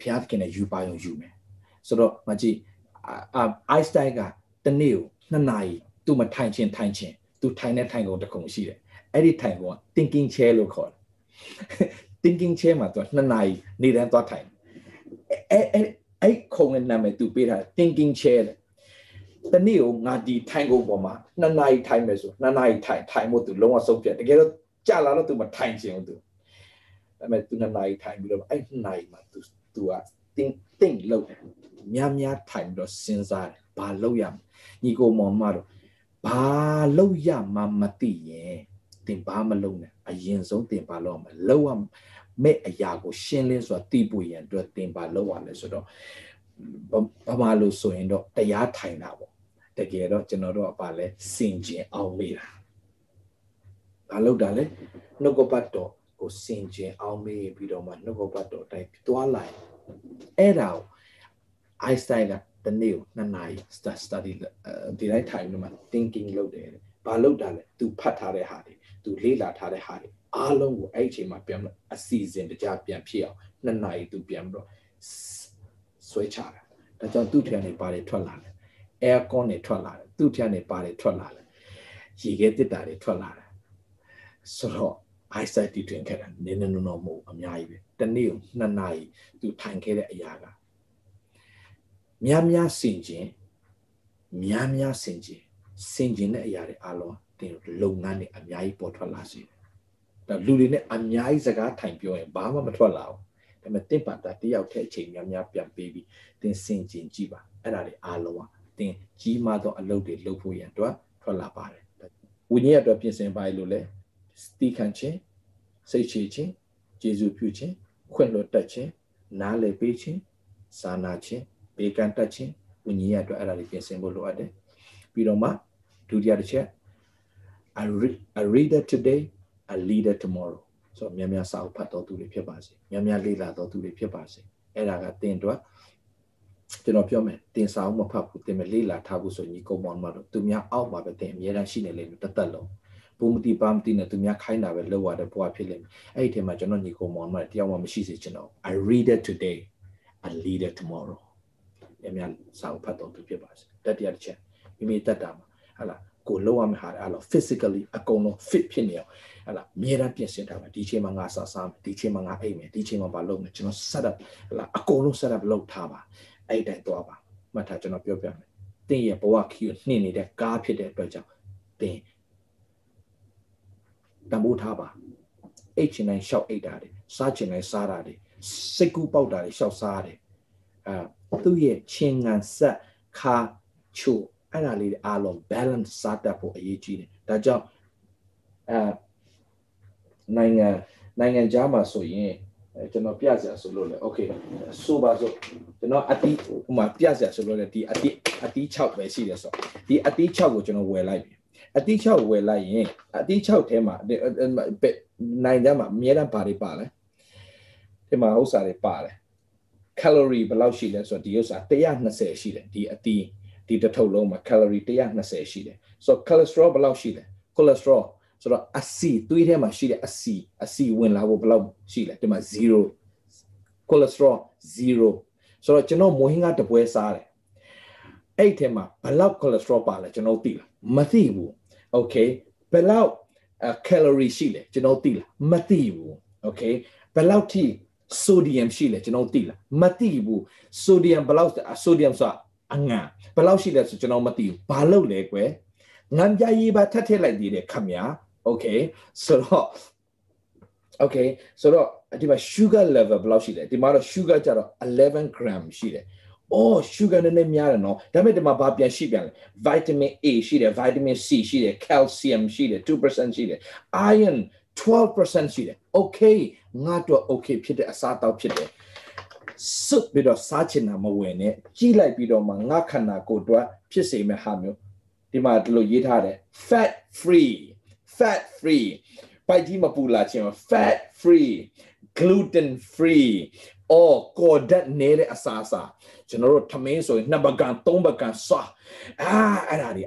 ဖျားသခင်နဲ့ယူပါရုံယူမယ်ဆိုတော့မကြည့်အိုက်စတိုင်းကတနေ့ကိုနှစ်နာရီသူ့မထိုင်ချင်းထိုင်ချင်း သူထိုင်တဲ့ထိုင်ကုန်တစ်ခုရှိတယ်အဲ့ဒီထိုင်ကုန်က thinking chair လို့ခေါ်တယ် thinking chair မှာသူကနှစ်နာရီနေတန်းသွားထိုင်အဲအဲအဲ့ခုံရဲ့နာမည်သူပေးထား thinking chair တဲ့တနေ့ကိုငါဒီထိုင်ကုန်ပေါ်မှာနှစ်နာရီထိုင်မယ်ဆိုနှစ်နာရီထိုင်ထိုင်ဖို့သူလုံးဝဆုံးဖြတ်တကယ်တော့ကြာလာတော့သူမထိုင်ချင်ဘူးသူဒါပေမဲ့သူနှစ်နာရီထိုင်ပြီးတော့အဲ့နှစ်နာရီမှာသူသူက think think လုပ်တယ်များများထိုင်ပြီးတော့စဉ်းစားတယ်ဘာလုပ်ရမလဲညီကိုမောင်မတော့ ဘာလုပ်ရမှမသိရင်တင်ဘာမလုပ်နဲ့အရင်ဆုံးတင်ဘာလုပ်ရမလဲလုပ်ရမဲ့အရာကိုရှင်းလင်းစွာသိဖို့ရန်အတွက်တင်ပါလောက်ရမယ်ဆိုတော့ဘာမှလို့ဆိုရင်တော့တရားထိုင်တာပေါ့တကယ်တော့ကျွန်တော်တို့ကပါလဲစင်ကျင်အောင်မေးတာဘာလို့တာလဲနှုတ်ကပတ်တော်ကိုစင်ကျင်အောင်မေးပြီးတော့မှနှုတ်ကပတ်တော်တိုင်းသွားလိုက်အဲ့ဒါကို Einstein က တစ်နေ့ကို2နာရီ study ဒီတိုင်းထိုင်ပြီးမှ thinking လုပ်တယ်ဘာလုပ်တာလဲ तू ဖတ်ထားတဲ့ဟာတွေ तू လေ့လာထားတဲ့ဟာတွေအားလုံးကိုအဲ့အချိန်မှာပြန်အစီအစဉ်တကြပြန်ဖြစ်အောင်2နာရီ तू ပြန်ပြီးတော့ဆွဲချတာဒါကြောင့်သူ့ထက်နေပါတယ်ထွက်လာတယ် air con တွေထွက်လာတယ်သူ့ထက်နေပါတယ်ထွက်လာတယ်ရေခဲတစ်တာတွေထွက်လာတယ်ဆိုတော့ eyesight တည်တွင်ခဲ့တာနည်းနည်းနော်မဟုတ်အများကြီးပဲတနေ့ကို2နာရီ तू ထိုင်ခဲ့တဲ့အရာက များများစင်ကျင်များများစင်ကျင်စင်ကျင်တဲ့အရာတွေအလုံးတင်လုပ်ငန်းတွေအများကြီးပေါ်ထွက်လာစေတယ်ဒါလူတွေနဲ့အများကြီးစကားထိုင်ပြောရင်ဘာမှမထွက်လာဘူးဒါပေမဲ့တင့်ပါတာတယောက်ထဲအချိန်များများပြန်ပေးပြီးတင်စင်ကျင်ကြည့်ပါအဲ့ဒါတွေအလုံးကတင်ကြီးမားသောအလုပ်တွေလုပ်ဖို့ရန်အတွက်ထွက်လာပါတယ်ဝိညာဉ်အတွက်ပြင်ဆင်ပါလို့လဲစတိခံခြင်းစိတ်ချခြင်းကျေစုပြုခြင်းခွင့်လွတ်တတ်ခြင်းနားလည်ပေးခြင်းစာနာခြင်း ဘေးကန့်တတ်ခြင်းဝိညာဉ်အတွက်အဲ့ဒါတွေပြင်ဆင်ဖို့လိုအပ်တယ်ပြီးတော့မှဒုတိယတစ်ချက် a, read, a reader today a leader tomorrow ဆိုတော့များများစာအုပ်ဖတ်တော်သူတွေဖြစ်ပါစေများများလေ့လာတော်သူတွေဖြစ်ပါစေအဲ့ဒါကတင်တော့ကျွန်တော်ပြောမယ်တင်စာအုပ်မဖတ်ဘူးတင်မလေ့လာထားဘူးဆိုညီကုန်းမောင်မတို့သူများအောက်မှာပဲတင်အများအားရှိနေလိမ့်မယ်တသက်လုံးဘုံမတိပါမတိနဲ့သူများခိုင်းတာပဲလောက်ရတဲ့ဘဝဖြစ်လိမ့်မယ်အဲ့ဒီထဲမှာကျွန်တော်ညီကုန်းမောင်မတယောက်မှမရှိစေချင်တော့ I read it today a leader tomorrow များများစာအုပ်ဖတ်တော်သူဖြစ်ပါစေတတိယတစ်ချက်မိမိတက်တာမှာဟာလားကိုလောက်ရမယ့်ဟာအဲ့လို physically အကုန်လုံး fit ဖြစ်နေအောင်ဟလာအမြဲတမ်းပြင်ဆင်ထားပါဒီချိန်မှာငါစားစားမယ်ဒီချိန်မှာငါအိပ်မယ်ဒီချိန်မှာဘာလုပ်မယ်ကျွန်တော် set up ဟလာအကုန်လုံး set up လုပ်ထားပါအဲ့တိုင်းသွားပါမှတ်ထားကျွန်တော်ပြောပြမယ်တင်းရဲ့ဘဝခီကိုနှင်းနေတဲ့ကားဖြစ်တဲ့အတွက်ကြောင့်တင်းတမိုးထားပါအိတ်ချင်တိုင်းရှောက်အိတ်တာတွေစားချင်တိုင်းစားတာတွေစိတ်ကူးပေါက်တာတွေရှောက်စားတယ်အဲ သူ့ရဲ့ချင်းငံဆက်ခါချိုအဲ့ဒါလေးအားလုံး balance စားတတ်ဖို့အရေးကြီးတယ်ဒါကြောင့်အဲနိုင်ငံနိုင်ငံခြားမှာဆိုရင်ကျွန်တော်ပြစရာဆိုလို့လေ okay ဆိုပါဆိုကျွန်တော်အတီးဟိုမှာပြစရာဆိုလို့လေဒီအတီးအတီး6ပဲရှိတယ်ဆိုဒီအတီး6ကိုကျွန်တော်ဝယ်လိုက်ပြီအတီး6ဝယ်လိုက်ရင်အတီး6ထဲမှာနိုင်ကြမှာအများအားဘာတွေပါလဲဒီမှာဥစ္စာတွေပါတယ် calorie ဘယ်လောက်ရှိလဲဆိုတော့ဒီဥစ္စာ120ရှိတယ်ဒီအတီးဒီတစ်ထုပ်လုံးမှာ calorie 120ရှိတယ်ဆိုတော့ cholesterol ဘယ်လောက်ရှိလဲ cholesterol ဆိုတော့အစီသွေးထဲမှာရှိတဲ့အစီအစီဝင်လာဖို့ဘယ်လောက်ရှိလဲဒီမှာ0 cholesterol 0ဆိုတော့ကျွန်တော်မွေးဟင်းကတပွဲစားတယ်အဲ့ထဲမှာဘယ်လောက် cholesterol ပါလဲကျွန်တော်သိလားမသိဘူး okay ဘယ်လောက် calorie ရှိလဲကျွန်တော်သိလားမသိဘူး okay ဘယ်လောက်ထိ sodium ရှိလဲကျွန်တော်သိလားမသိဘူး sodium ဘယ်လောက် sodium ဆိုတာအငံဘယ်လောက်ရှိလဲဆိုကျွန်တော်မသိဘူးဘာလို့လဲကွယ်ငံပြရေးပါထပ်ထည့်လိုက်သေးတယ်ခမညာ okay ဆိုတော့ okay ဆိုတော့ဒီမှာ sugar level ဘယ်လောက်ရှိလဲဒီမှာတော့ sugar ကြတော့11 gram ရှိတယ်အော် sugar နည်းနည်းများတယ်နော်ဒါပေမဲ့ဒီမှာဘာပြန်ရှိပြန်လဲ vitamin A ရှိတယ် vitamin C ရှိတယ် calcium ရှိတယ်2%ရှိတယ် iron 12%ရှိတယ် okay ငါတော့ okay ဖြစ်တဲ့အစားအသောက်ဖြစ်တယ်စွတ်ပြီးတော့စားချင်တာမဝင်နဲ့ကြီးလိုက်ပြီးတော့မှငါခန္ဓာကိုယ်အတွက်ဖြစ်စေမယ့်ဟာမျိုးဒီမှာဒီလိုရေးထားတယ် fat free fat free ပိုက်ကြီးမပူလာခြင်း fat free gluten free or ကော်ဒတ်နေတဲ့အစားအစာကျွန်တော်တို့ထမင်းဆိုရင်နှစ်ပကံသုံးပကံစွာအာအဲ့ဒါတွေ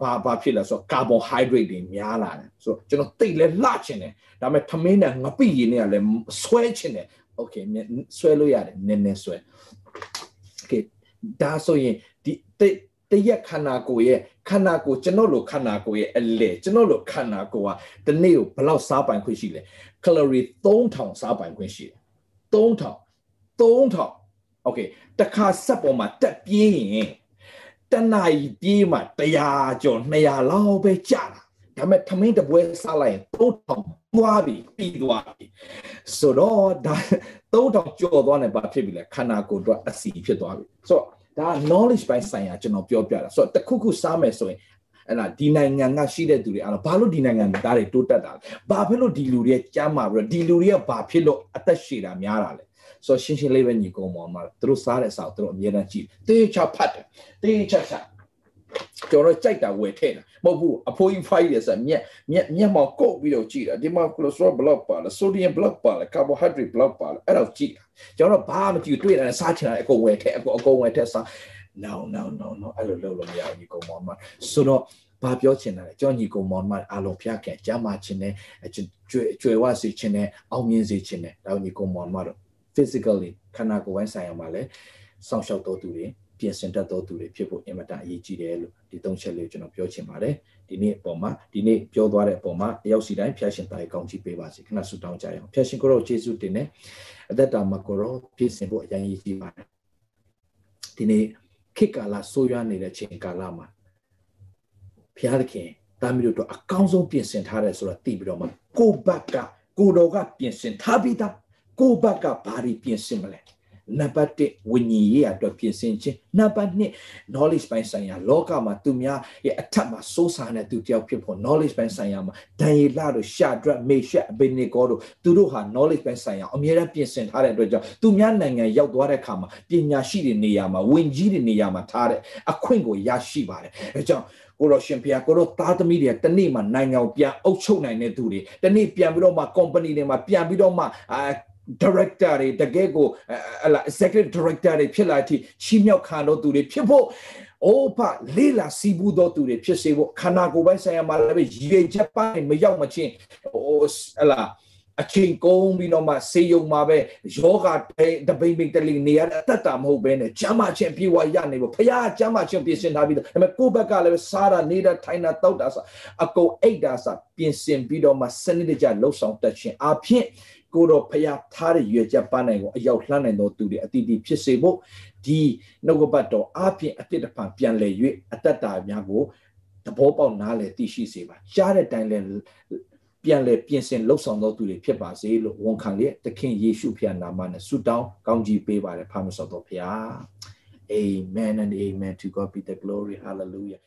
ဘာဘာဖြစ်လဲဆိုတော့ကာဗွန်ဟိုက်ဒရိတ်တွေများလာတယ်ဆိုတော့ကျွန်တော်တိတ်လဲလှချင်တယ်ဒါပေမဲ့ထမင်းနဲ့ငပိရည်နဲ့ကလည်းဆွဲချင်တယ်โอเคဆွဲလို့ရတယ်နည်းနည်းဆွဲโอเคဒါဆိုရင်ဒီတရက်ခန္ဓာကိုယ်ရဲ့ခန္ဓာကိုယ်ကျွန်တော်လိုခန္ဓာကိုယ်ရဲ့အလေကျွန်တော်လိုခန္ဓာကိုယ်ကဒီနေ့ကိုဘလောက်စားပိုင်ခွင့်ရှိလဲ ကယ်လိုရီ3000စားပိုင်ခွင့်ရှိတယ်3000 3000 okay တခါဆက်ပေါ်မှာတက်ပြင်းရင်တနာရီပြေးမှာ100ကျော်200လောက်ပဲကြာတာဒါပေမဲ့ထမင်းတပွဲစားလိုက်ရင်3000သွားပြီပြီးသွားပြီဆိုတော့ဒါ3000ကျော်သွားနေပါဖြစ်ပြီလေခန္ဓာကိုယ်အတွက်အစီဖြစ်သွားပြီဆိုတော့ဒါ knowledge ပိုင်းဆိုင်ရာကျွန်တော်ပြောပြတာဆိုတော့တခုခုစားမယ်ဆိုရင် အဲ့ဒါဒီနိုင်ငံကရှိတဲ့သူတွေအဲ့တော့ဘာလို့ဒီနိုင်ငံသားတွေတိုးတက်တာလဲဘာဖြစ်လို့ဒီလူတွေကျမ်းမာပြီးတော့ဒီလူတွေကဘာဖြစ်လို့အသက်ရှည်တာများတာလဲဆိုရှင်းရှင်းလေးပဲညီကောင်မောင်မှာသူတို့စားတဲ့စာကိုသူတို့အမြဲတမ်းကြည့်တေးချဖတ်တယ်တေးချချကျွန်တော်ကြိုက်တာဝယ်ထည့်တာမဟုတ်ဘူးအဖိုးကြီးဖိုက်တယ်ဆိုမျက်မျက်မျက်မှောက်ကုတ်ပြီးတော့ကြည့်တာဒီမှာ cholesterol block ပါလား sodium block ပါလား carbohydrate block ပါလားအဲ့တော့ကြည့်တာကျွန်တော်ဘာမှမကြည့်တွေ့တယ်စားချင်တာအကုန်ဝယ်ထည့်အကုန်အကုန်ဝယ်ထည့်စား no no no no အဲ့လိုလုပ်လို့မရဘူးညီကောင်မောင်မှာဆိုတော့ဘာပြောချင်တာလဲကျွန်တော်ညီကောင်မောင်မှာအားလုံးဖျက်ခဲ့ကြမှာချင်းနဲ့ကျွေကျွေဝစေချင်းနဲ့အောင်မြင်စေချင်းနဲ့ဒါညီကောင်မောင်မှာတော့ physically ခန္ဓာကိုယ်ပိုင်းဆိုင်ရာမှာလဲစောင့်ရှောက်တော်သူတွေပြင်ဆင်တတ်တော်သူတွေဖြစ်ဖို့အင်မတန်အရေးကြီးတယ်လို့ဒီသုံးချက်လေးကျွန်တော်ပြောချင်ပါတယ်ဒီနေ့အပေါ်မှာဒီနေ့ပြောသွားတဲ့အပေါ်မှာအရောက်စီတိုင်းဖျက်ရှင်တာရေးကောင်းချီးပေးပါစေခဏဆုတောင်းကြရအောင်ဖျက်ရှင်ကိုရောယေရှုတင်နဲ့အသက်တာမှာကိုရောပြင်ဆင်ဖို့အရင်ရေးကြည့်ပါတယ်ဒီနေ့ ခေတ်ကာလဆိုးရွားနေတဲ့ချိန်ကာလမှာဘုရားသခင်တာမီတို့တော့အကောင်းဆုံးပြင်ဆင်ထားတယ်ဆိုတော့သိပြီးတော့မှကိုဘက်ကကိုတော်ကပြင်ဆင်ထားပြီးသားကိုဘက်ကဘာတွေပြင်ဆင်မလဲ နံပါတ်1ဝိညာဉ်ရေးအတွက်ပြင်ဆင်ခြင်းနံပါတ်2 knowledge ပိုင်းဆိုင်ရာလောကမှာသူများရဲ့အထက်မှာစိုးစားတဲ့သူတယောက်ဖြစ်ဖို့ knowledge ပိုင်းဆိုင်ရာမှာဒန်ယေလတို့ရှာဒရက်မေရှက်အဘိနေကောတို့သူတို့ဟာ knowledge ပိုင်းဆိုင်ရာအမြဲတမ်းပြင်ဆင်ထားတဲ့အတွက်ကြောင့်သူများနိုင်ငံရောက်သွားတဲ့အခါမှာပညာရှိတဲ့နေရာမှာဝင်ကြီးတဲ့နေရာမှာထားတဲ့အခွင့်ကိုရရှိပါတယ်အဲကြောင့်ကိုရရှင်ဖျားကိုရသားသမီးတွေတနေ့မှနိုင်ငံကိုပြန်အုပ်ချုပ်နိုင်တဲ့သူတွေတနေ့ပြန်ပြီးတော့မှ company တွေမှာပြန်ပြီးတော့မှအာ director တွေတကယ်ကိုဟလာ executive director တွေဖြစ်လာတိချီးမြှောက်ခံတော့သူတွေဖြစ်ဖို့အိုးဖလေးလာစီဘူးတော့သူတွေဖြစ်စေဖို့ခန္ဓာကိုယ်ပိုင်းဆိုင်ရာမှာလည်းရည်ချက်ပိုင်းမရောက်မချင်းဟိုဟလာအချိန်ကုန်ပြီးတော့မှစေယုံမှာပဲယောဂတပိမ့်ပိမ့်တလိနေရအတတ်တာမဟုတ်ပဲနဲ့ကျမ်းမာခြင်းပြေဝရနေဖို့ဖခင်ကျမ်းမာခြင်းပြင်ဆင်ထားပြီးတော့ဒါပေမဲ့ကိုယ့်ဘက်ကလည်းစားတာနေတာထိုင်တာတောက်တာဆိုအကုန်အိတ်တာဆိုပြင်ဆင်ပြီးတော့မှစနစ်တကျလှုပ်ဆောင်တတ်ခြင်းအဖြစ် ကိုတော့ဖျားထားတဲ့ရွေချက်ပန်းနိုင်ကိုအရောက်လှမ်းနိုင်သောသူတွေအတီးတီးဖြစ်စေဖို့ဒီနှုတ်ကပတ်တော်အပြင်အပြစ်တပံပြန်လဲ၍အတ္တတာများကိုသဘောပေါက်နားလည်သိရှိစေပါကြားတဲ့တိုင်လဲပြန်လဲပြင်ဆင်လှုပ်ဆောင်သောသူတွေဖြစ်ပါစေလို့ဝန်ခံလျက်သခင်ယေရှုဖျားနာမနဲ့ဆုတောင်းကောင်းကြီးပေးပါတယ်ဖာမစောတော်ဖျား Amen and amen to God be the glory hallelujah